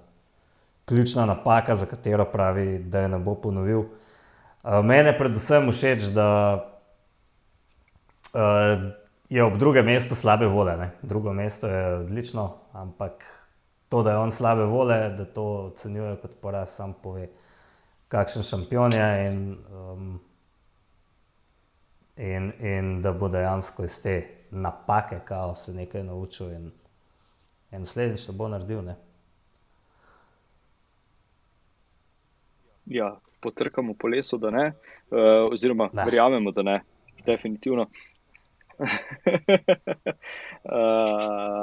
ključna napaka, za katero pravi, da je ne bo ponovil. Uh, mene predvsem všeč, da uh, je ob drugem mestu slabe vole. Ne? Drugo mesto je odlično, ampak to, da je on slabe vole, da to ocenjuje kot poraz, sam pove, kakšen šampion je. In, um, in, in da bo dejansko iz te napake, kao se nekaj naučil in, in naslednjič to bo naredil. Ne? Ja, potrkamo po lesu, da ne, uh, oziroma ne. verjamemo, da ne, definitivno. uh,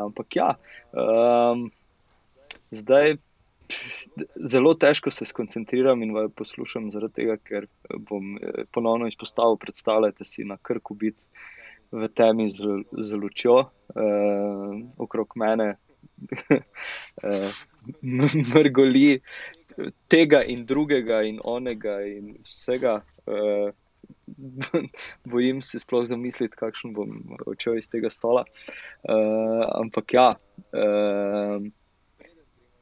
ampak ja, um, zdaj zelo težko se skoncentriram in vas poslušam, zaradi tega, ker bom eh, ponovno izpostavil, predstavljajte si na krku biti v temi z, z lučjo, uh, okrog mene, uh, mrgoli tega in drugega in onega in vsega. Uh, Bojim se sploh zamisliti, kakšen bom odšel iz tega stola. Uh, ampak ja, uh,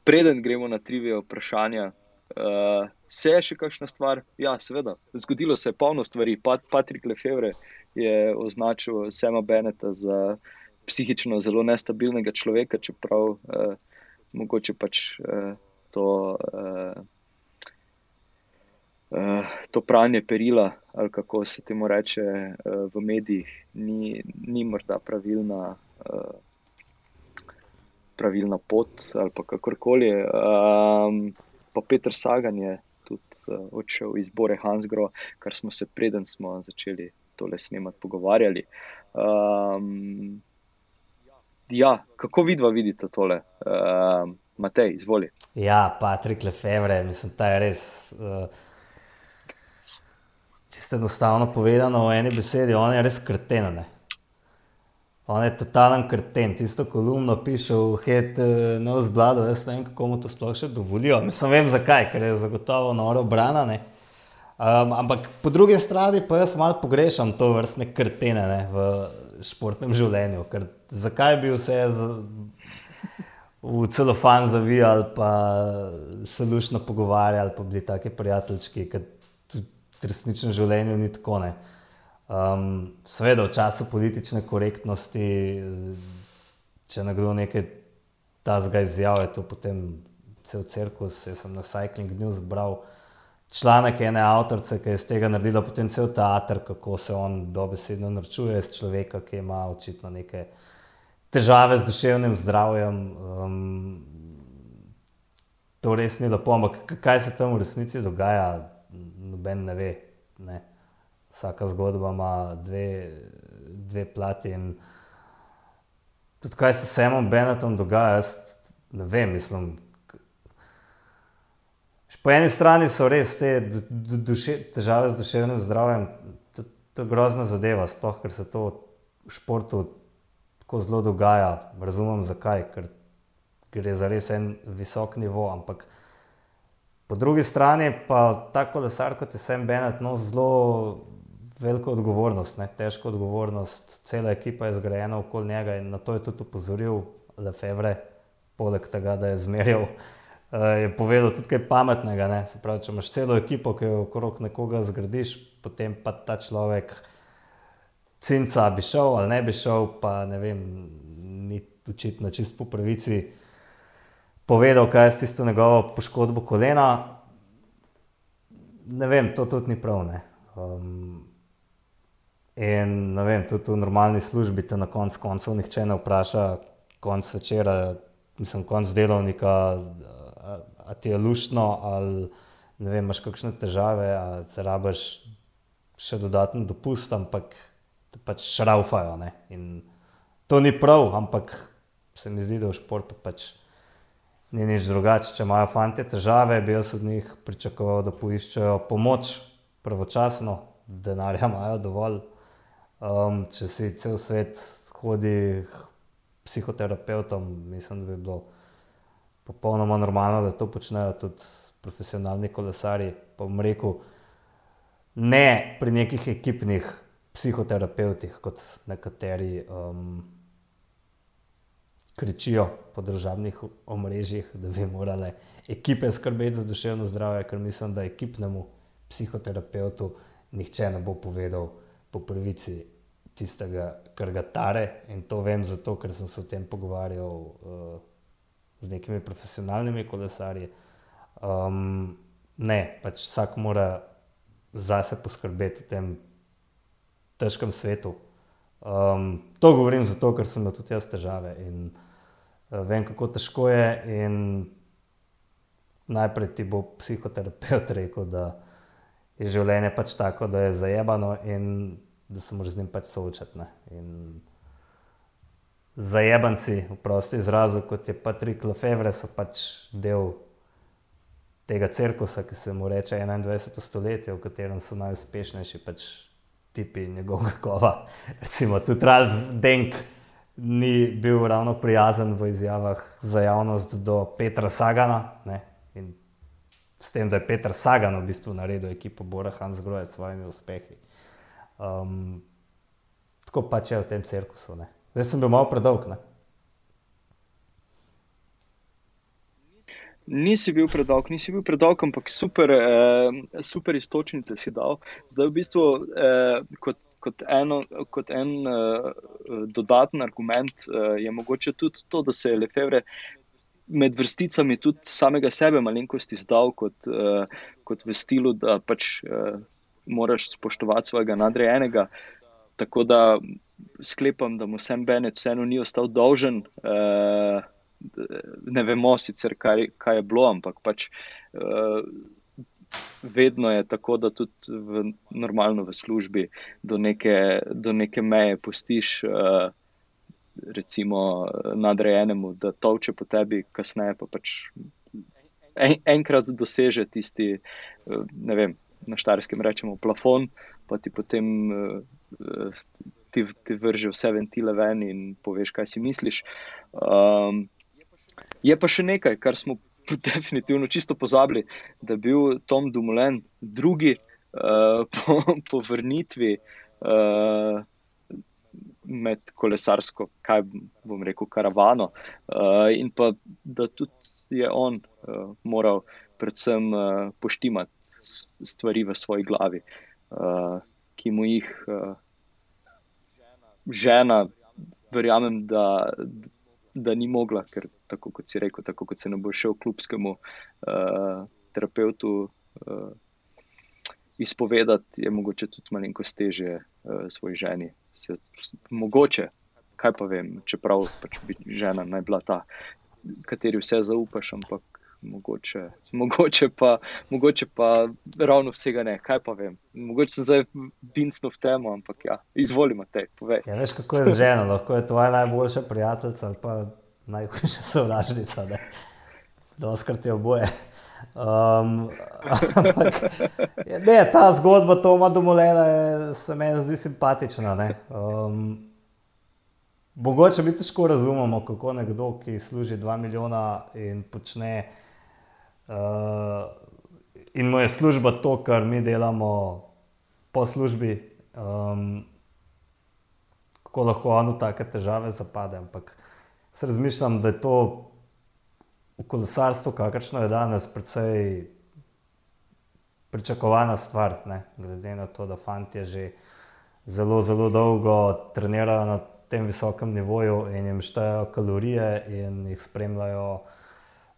preden gremo na trivijo vprašanja, uh, se je še kakšna stvar? Ja, seveda, zgodilo se je polno stvari. Pat, Patrik Lefevre je označil Sema Beneta za psihično zelo nestabilnega človeka, čeprav uh, mogoče pač uh, to. Uh, Uh, to pranje perila, ali kako se temu reče uh, v medijih, ni, ni morda pravilna, uh, pravilna pot ali kakorkoli. Um, pa Petr Sagan je tudi uh, odšel iz Bore Hansgro, kar smo se preden smo začeli tole snemati, pogovarjali. Um, ja, kako vidva vidite tole? Um, Matej, izvoli. Ja, Patrik Lefevre, mislim, da je res. Uh, čisto enostavno povedano, v eni besedi, on je res krten. On je totalen krten, tisto kolumno piše v uh, Nose Blood, jaz ne vem, kako mu to sploh še dovolijo. Mislim, vem zakaj, ker je zagotovo noro brana. Ne? Um, ampak po drugi strani pa jaz malo pogrešam to vrstne krtene ne, v športnem življenju. Ker zakaj bi vse z, v celofan zavijali, pa se lušno pogovarjali, pa bili taki prijateljčki, ker v resničnem življenju ni tako. Ne. Um, Sveda v času politične korektnosti, če nekdo nekaj ta zgaj izjavlja, to potem cel cirkus. Jaz sem na Cycling News bral članek ene avtorice, ki je iz tega naredila potem cel teater, kako se on dobesedno norčuje iz človeka, ki ima očitno neke težave z duševnim zdravjem. Um, to res ni lepo, ampak kaj se tam v resnici dogaja, noben ne ve. Ne. Vsaka zgodba ima dve, dve plati. Tudi kaj se s Semom Benetom dogaja, jaz ne vem, mislim. Po eni strani so res te duše, težave z duševnim zdravjem, to, to je grozna zadeva, sploh ker se to v športu tako zelo dogaja. Razumem zakaj, ker gre za res en visok nivo. Ampak po drugi strani pa tako kolesar kot je Sam Bennett nosi zelo veliko odgovornost, ne? težko odgovornost. Cela ekipa je zgrajena okoli njega in na to je tudi upozoril Lefevre, poleg tega, da je zmerjal je povedal tudi kaj pametnega. Pravi, če imaš celo ekipo, ki jo okrog nekoga zgradiš, potem pa ta človek, cinca bi šel ali ne bi šel, pa ne vem, ni očitno čist po pravici povedal, kaj je s tisto njegovo poškodbo kolena. Ne vem, to tudi ni prav. Um, in vem, tudi v normalni službi te na koncu koncev nihče ne vpraša, konc večera, mislim, konc delovnika, a ti je luštno, ali ne vem, imaš kakšne težave, a se rabaš še dodatno dopust, ampak pač šraufajo. Ne? In to ni prav, ampak se mi zdi, da v športu pač ni nič drugače. Če imajo fanti težave, bi jaz od njih pričakoval, da poiščejo pomoč pravočasno, denarja imajo dovolj. Um, če si cel svet hodi k psihoterapeutom, mislim, da bi bilo popolnoma normalno, da to počnejo tudi profesionalni kolesari. Pa bom rekel, ne pri nekih ekipnih psihoterapeutih, kot nekateri um, kričijo po državnih omrežjih, da bi morale ekipe skrbeti za duševno zdravje, ker mislim, da ekipnemu psihoterapeutu nihče ne bo povedal po pravici tistega, kar ga tare. In to vem zato, ker sem se o tem pogovarjal uh, z nekimi profesionalnimi kolesarji. Um, ne, pač vsak mora zase poskrbeti v tem težkem svetu. Um, to govorim zato, ker sem imel tudi jaz težave in uh, vem, kako težko je. Najprej ti bo psihoterapeut rekel, da je življenje pač tako, da je zajebano in da se moraš z njim pač soočati. Zajebanci, v prosti izrazu, kot je Patrik Lefevre, so pač del tega cirkusa, ki se mu reče 21. stoletje, v katerem so najuspešnejši pač tipi njegovega kova. Recimo tudi Ralf Denk ni bil ravno prijazen v izjavah za javnost do Petra Sagana. Ne? In s tem, da je Petr Sagan v bistvu naredil ekipo Bora Hansgrohe s svojimi uspehi. Um, tako pač je v tem cirkusu. Ne? Zdaj sem bil malo predolg. Ne? Nisi bil predolg, nisi bil predolg, ampak super, eh, super istočnice si dal. Zdaj, v bistvu, eh, kot, kot, eno, kot en eh, dodaten argument eh, je mogoče tudi to, da se je Lefebvre med vrsticami tudi samega sebe malenkosti zdal kot, eh, kot v stilu, da pač eh, moraš spoštovati svojega nadrejenega. Tako da sklepam, da mu sem Benet vseeno ni ostal dolžen. Eh, ne vemo sicer, kaj, kaj je bilo, ampak pač, uh, vedno je tako, da tudi v, normalno v službi do neke, do neke meje postiš. Uh, Recimo nadrejenemu, da toče po tebi, kasneje pa pač en, enkrat doseže tisti, eh, ne vem, na štarskem rečemo, plafon, pa ti potem ti, ti vrže vse ventile ven in poveš, kaj si misliš. Um, Je pa še nekaj, kar smo definitivno čisto pozabili, da je bil Tom Dumoulin drugi uh, po, po vrnitvi uh, med kolesarsko, kaj bom rekel, karavano. Uh, in pa da tudi je on uh, moral predvsem uh, poštimati stvari v svoji glavi, uh, ki mu jih uh, žena, verjamem, da, da ni mogla, ker tako kot si rekel, tako kot se ne bo šel klubskemu uh, terapeutu uh, izpovedati, je mogoče tudi malo teže uh, svoji ženi. Se, mogoče, kaj pa vem, čeprav pač bi žena naj bila ta, kateri vse zaupaš, ampak. Mogoče, mogoče, pa, mogoče pa ravno vsega ne, kaj pa vem. Mogoče sem zdaj binsno v temo, ampak ja, izvolimo te. Ja, veš, kako je z ženo, lahko je tvoja najboljša prijateljica ali pa najhujša sovražnica, da oskrti oboje. Um, ampak, ne, ta zgodba Toma Domolena je, se meni zdi simpatična. Um, mogoče bi težko razumemo, kako nekdo, ki služi 2 milijona in počne, uh, in mu je služba to, kar mi delamo po službi, um, kako lahko on v take težave zapade. Ampak se razmišljam, da je to v kolesarstvu, kakršno je danes, precej pričakovana stvar. Ne? Glede na to, da fanti že zelo, zelo dolgo trenirajo na tem visokem nivoju in jim štejejo kalorije in jih spremljajo.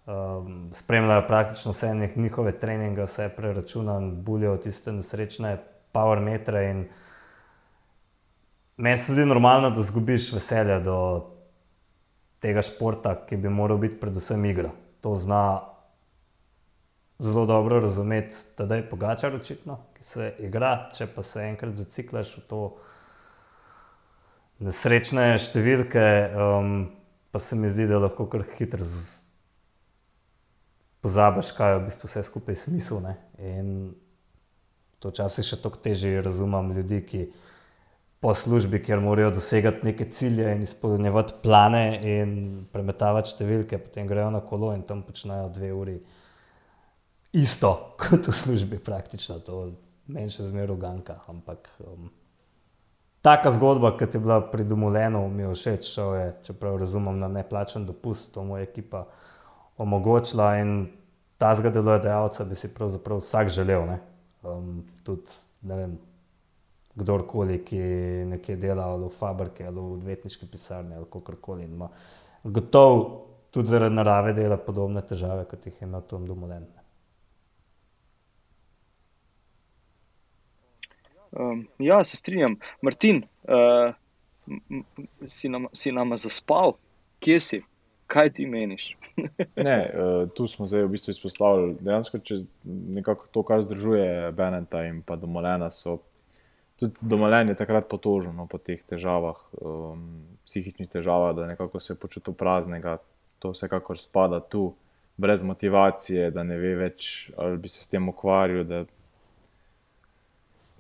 Um, spremljajo praktično vse njihove treninge, vse preračunane, bulijo tiste nesrečne power metre. Meni se zdi normalno, da zgubiš veselje do tega športa, ki bi moral biti predvsem igra. To zna zelo dobro razumeti, da je pogačar očitno, ki se igra, če pa se enkrat zaciklaš v to nesrečne številke, um, pa se mi zdi, da lahko kar hitro pozabiš, kaj je v bistvu vse skupaj smisel. Ne? In to včasih še toliko težje razumem ljudi, ki po službi, kjer morajo dosegati neke cilje in izpolnjevati plane in premetavati številke, potem grejo na kolo in tam počnejo dve uri. Isto kot v službi, praktično, to meni še zmeraj uganka. Ampak um, taka zgodba, kot je bila pri Domulenu, mi je všeč, je, čeprav razumem na neplačen dopust, to mu je ekipa omogočila in ta zgodovodajalca bi si pravzaprav vsak želel. Um, tudi, ne vem, kdorkoli, ki nekje dela ali v fabriki ali v odvetniški pisarni ali kakorkoli. Gotovo tudi zaradi narave dela podobne težave, kot jih imel Tom Dumoulin. Um, ja, se strinjam. Martin, uh, si, nam, si nama zaspal, kje si? Kaj ti meniš? ne, uh, tu smo zdaj v bistvu izpostavili, dejansko, če nekako to, kar združuje Beneta in pa Domolena, so tudi Domolen je takrat potožen no, po teh težavah, um, psihičnih težavah, da nekako se počuti praznega, to vsekakor spada tu, brez motivacije, da ne ve več, ali bi se s tem ukvarjal.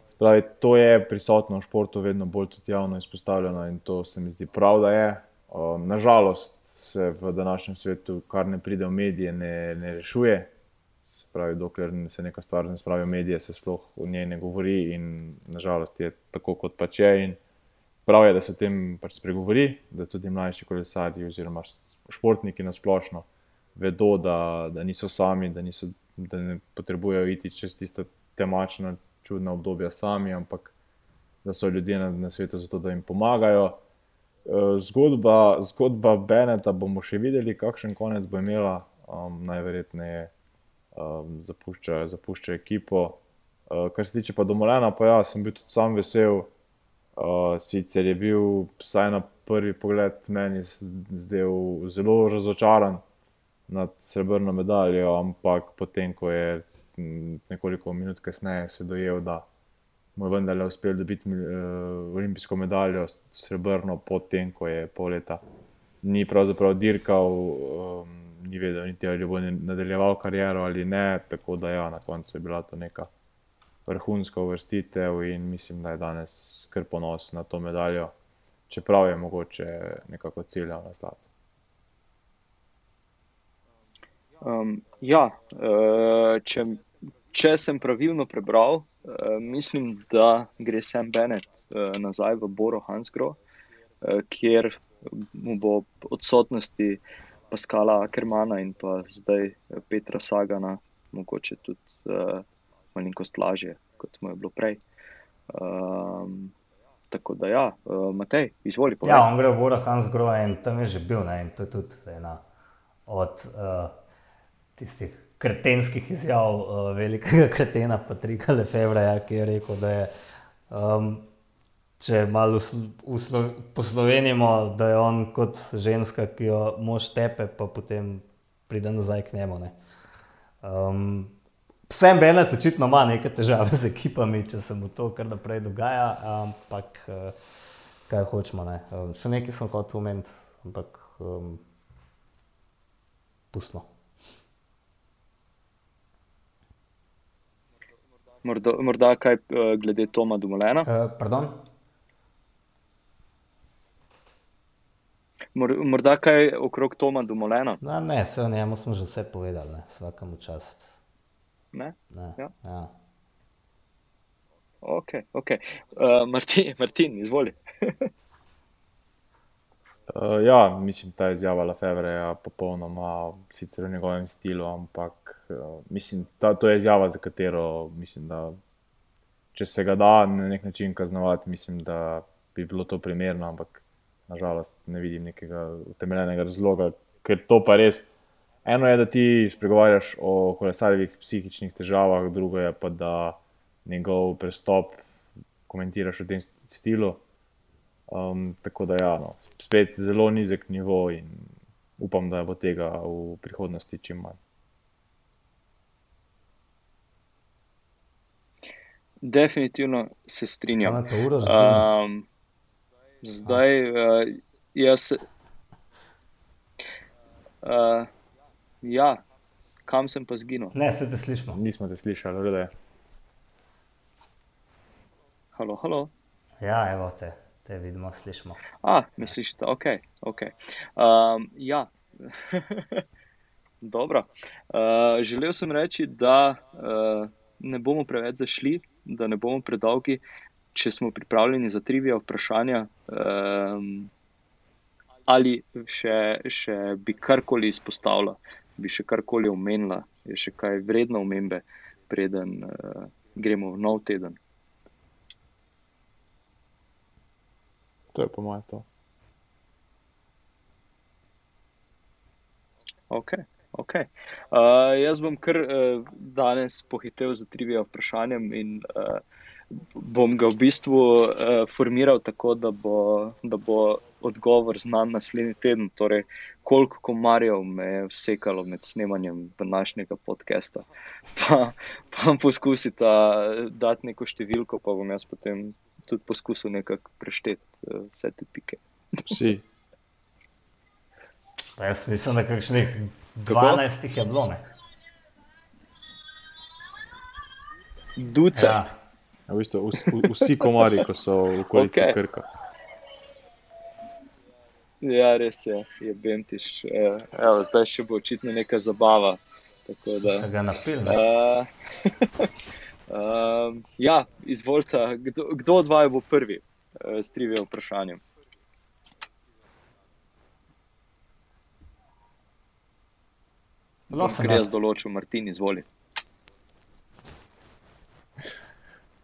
Spravi, to je prisotno v športu, vedno bolj tudi javno izpostavljeno in to se mi zdi prav, da je. Um, nažalost, se v današnjem svetu, kar ne pride v medije, ne, ne rešuje. Pravi, dokler se neka stvar ne spravi v medije, se sploh o njej ne govori, in nažalost je tako, kot pač je. Prav je, da se o tem pač spregovori, da tudi mlajši kolesarji oziroma športniki na splošno vedo, da, da niso sami, da, niso, da ne potrebujejo iti čez tiste temačne, čudne obdobja sami, ampak da so ljudje na, na svetu zato, da jim pomagajo. Eh, zgodba, zgodba Beneta bomo še videli, kakšen konec bo imela, um, najverjetneje um, zapušča, zapušča ekipo. Uh, kar se tiče pa domolena, pa ja, sem bil tudi sam vesel. Uh, sicer je bil, vsaj na prvi pogled, meni zdel zelo razočaran nad srebrno medaljo, ampak potem, ko je nekoliko minut kasneje se dojel, da mu je vendarle uspel dobiti uh, olimpijsko medaljo, srebrno, potem ko je pol leta ni pravzaprav dirkal, um, ni vedel, niti ali bo nadaljeval kariero ali ne. Tako da ja, na koncu je bila to neka vrhunska uvrstitev in mislim, da je danes kar ponos na to medaljo, čeprav je mogoče nekako ciljal na zlato. Um, ja, uh, če če sem pravilno prebral, uh, mislim, da gre Sam Bennett uh, nazaj v Boro Hansgro, uh, kjer mu bo odsotnosti Paskala Ackermana in pa zdaj Petra Sagana, mogoče tudi uh, malenkost lažje, kot mu je bilo prej. Um, tako da, ja, uh, Matej, izvoli. Povej. Ja, on gre v Boro Hansgro in tam je že bil, ne? in to je tudi ena od uh, tistih kretenskih izjav uh, velikega kretena Patrika Lefebvreja, ki je rekel, da je, um, če malo poslovenimo, da je on kot ženska, ki jo mož tepe, pa potem pride nazaj k njemu. Um, Vsem Benet očitno ima neke težave z ekipami, če se mu to kar naprej dogaja, ampak uh, kaj hočemo. Ne? Um, še nekaj sem hotel omeniti, ampak um, pustimo. Morda, morda kaj uh, glede Toma Dumolena? Uh, Mor, morda kaj okrog Toma Dumolena? No, ne, vse o njemu smo že vse povedali, vsakemu čast. Ne? Ne. Ja. Ja. Ok, ok. Uh, Martin, Martin, izvoli. uh, ja, mislim, ta izjava Lefebvre je popolnoma sicer v njegovem stilu, ampak mislim, ta, to je izjava, za katero mislim, da če se ga da na nek način kaznovati, mislim, da bi bilo to primerno, ampak nažalost ne vidim nekega utemeljenega razloga, ker to pa res. Eno je, da ti spregovarjaš o kolesarjevih psihičnih težavah, drugo je pa, da njegov prestop komentiraš v tem stilu. Um, tako da, ja, no, spet zelo nizek nivo in upam, da bo tega v prihodnosti čim manj. Definitivno se strinjam. Um, zdaj, uh, jaz. Uh, ja, kam sem pa zginil? Ne, se te slišimo. Nismo te slišali, ali da je. Halo, halo. Ja, evo te, te vidimo, slišimo. A, me slišite, ok. okay. Um, ja, dobro. Uh, želel sem reči, da uh, ne bomo preveč zašli, da ne bomo predolgi, če smo pripravljeni za trivija vprašanja. Um, ali še, še bi karkoli izpostavila, bi še karkoli omenila, je še kaj vredno omembe, preden uh, gremo v nov teden. To je po mojem to. Okay, okay. Uh, jaz bom kar uh, danes pohitev z trivija vprašanjem in uh, bom ga v bistvu uh, formiral tako, da bo, da bo odgovor znan naslednji teden. Torej, koliko komarjev me je vsekalo med snemanjem današnjega podcasta. Pa, pa poskusite dati neko številko, pa bom jaz potem tudi poskusil nekako prešteti uh, vse te pike. Vsi. Pa jaz mislim, da kakšnih 12 jih je bilo. Ne? Duce. Ja. Ja, v bistvu, vsi, vsi komarji, ko so v okolici okay. Krka. Ja, res je, je Bentiš. Eh, Evo, zdaj še bo očitno neka zabava. Tako da, Se ga napil. Ne? uh, um, ja, izvolite, kdo, kdo od vaju bo prvi uh, s trivijo vprašanjem? Ker jaz določil, Martin, izvoli.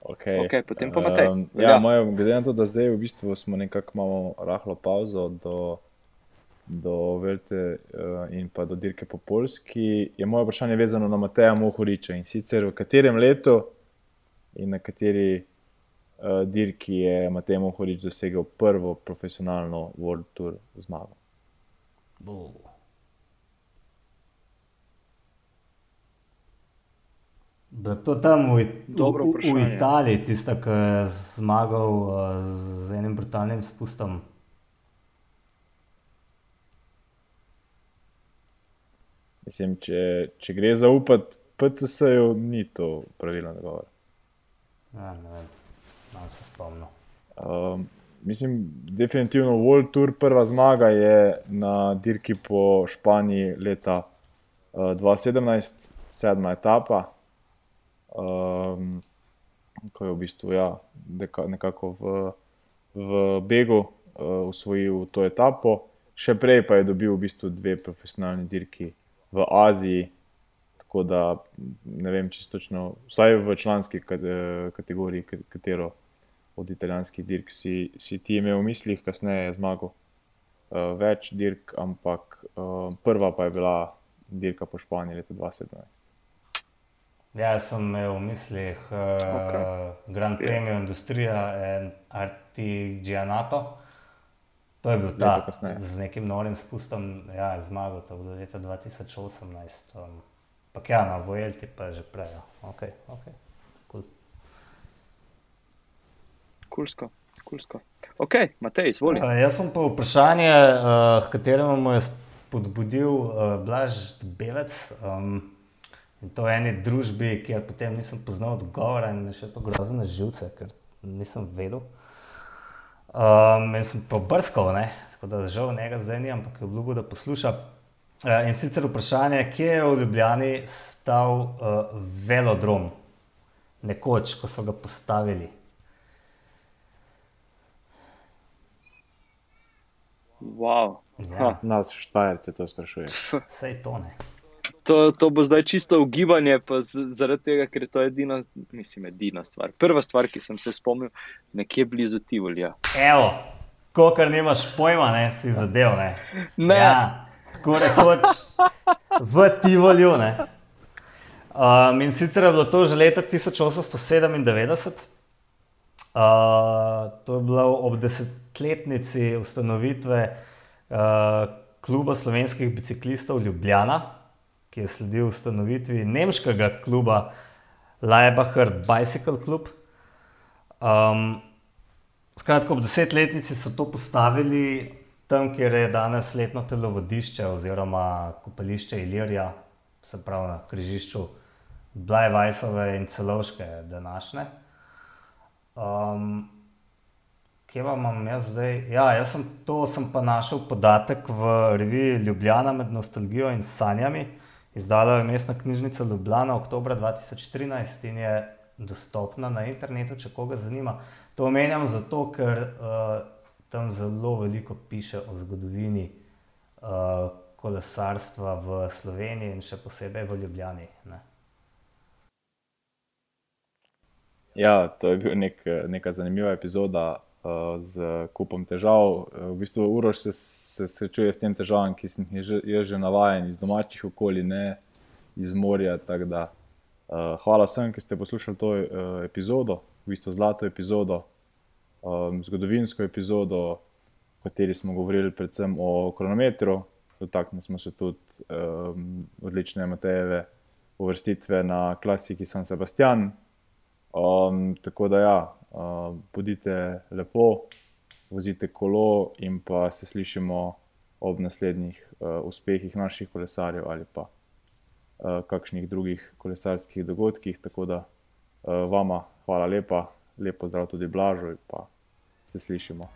Okay. Okej, potem pa Matej. Um, Velja. ja, moje, glede na to, da zdaj v bistvu smo nekako imamo rahlo pauzo do, do Velte uh, in pa do dirke po Polski, je moje vprašanje vezano na Mateja Mohoriča in sicer v katerem letu in na kateri uh, dirki je Matej Mohorič dosegel prvo profesionalno World Tour zmago. Buh. Da to tam v, Dobro v, v vprašanje. Italiji, tisto, ki je zmagal uh, z enim brutalnim spustom. Mislim, če, če gre zaupati PCS-ju, ni to pravilno odgovor. Ja, ne vem, nam se spomnim. Um, mislim, definitivno World Tour prva zmaga je na dirki po Španiji leta uh, 2017, sedma etapa, um, ko je v bistvu ja, deka, nekako v, v Begu uh, usvojil to etapo. Še prej pa je dobil v bistvu dve profesionalni dirki v Aziji. Tako da ne vem, čisto točno, vsaj v članski kat- eh, kategoriji, ka- katero od italijanskih dirk si, si ti imel v mislih, kasneje je zmagal uh, več dirk, ampak uh, prva pa je bila dirka po Španiji leta 2017. Ja, sem imel v mislih uh, Okej. okay. Grand Premio Industrija in Artigianato. To je bil ta z nekim norim spustom, ja, zmagal, to bilo leta 2018. Um, Pak ja, na Vojelti pa že prej. Ja. Okay, okay. Cool. Kulsko, kulsko. Ok, Matej, izvoli. Uh, jaz sem pa vprašanje, uh, kateremu mu je spodbudil uh, Blaž Bevec. Um, in to v eni družbi, kjer potem nisem poznal odgovora in me še to grozno živce, ker nisem vedel. Um, in sem pa brskal, ne? tako da žal njega zdaj ni, ampak je obljubil, da posluša. Uh, in sicer vprašanje, kje je v Ljubljani stal uh, velodrom, nekoč, ko so ga postavili. Wow. Ja, Nas, Štajerce, to sprašuje. sej to ne. To, to bo zdaj čisto ugibanje, pa z, zaradi tega, ker je to edina, mislim, edina stvar. Prva stvar, ki sem se spomnil, nekje blizu Tivolija. Evo, ko kar nimaš pojma, ne, si zadev. Ne. Ne. Ja, tako rekoč v Tivolju. ne. Um, in sicer je bilo to že leta 1897. Uh, to je bilo ob desetletnici ustanovitve uh, kluba slovenskih biciklistov Ljubljana, ki je sledil ustanovitvi nemškega kluba Leibacher Bicycle Club. Um, skratka, ob desetletnici so to postavili tam, kjer je danes letno telovodišče oziroma kopališče Ilirija, se pravi na križišču Blajvajsove in celovške današnje. Um, kje pa imam jaz zdaj? Ja, jaz sem to sem pa našel podatek v reviji Ljubljana med nostalgijo in sanjami. Izdala je mestna knjižnica Ljubljana oktober 2013 in je dostopna na internetu, če koga zanima. To omenjam zato, ker uh, tam zelo veliko piše o zgodovini uh, kolesarstva v Sloveniji in še posebej v Ljubljani. Ne. Ja, to je bila nek, neka zanimiva epizoda z kupom težav. V bistvu Uroš se, se srečuje s tem težavam, ki sem jih že, že navaden iz domačih okolij, ne iz morja. Da, uh, hvala vsem, ki ste poslušali to uh, epizodo, v bistvu zlato epizodo, um, zgodovinsko epizodo, v kateri smo govorili predvsem o kronometru. Dotaknili smo se tudi um, odlične Matejeve uvrstitve na klasiki San Sebastian. Um, tako da, ja, uh, bodite lepo, vozite kolo in pa se slišimo ob naslednjih uh, uspehih naših kolesarjev ali pa uh, kakšnih drugih kolesarskih dogodkih. Tako da, uh, vama hvala lepa, lepo zdrav tudi Blažo in pa se slišimo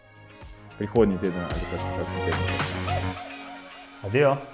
prihodnji teden ali pa kakšen teden. Adijo.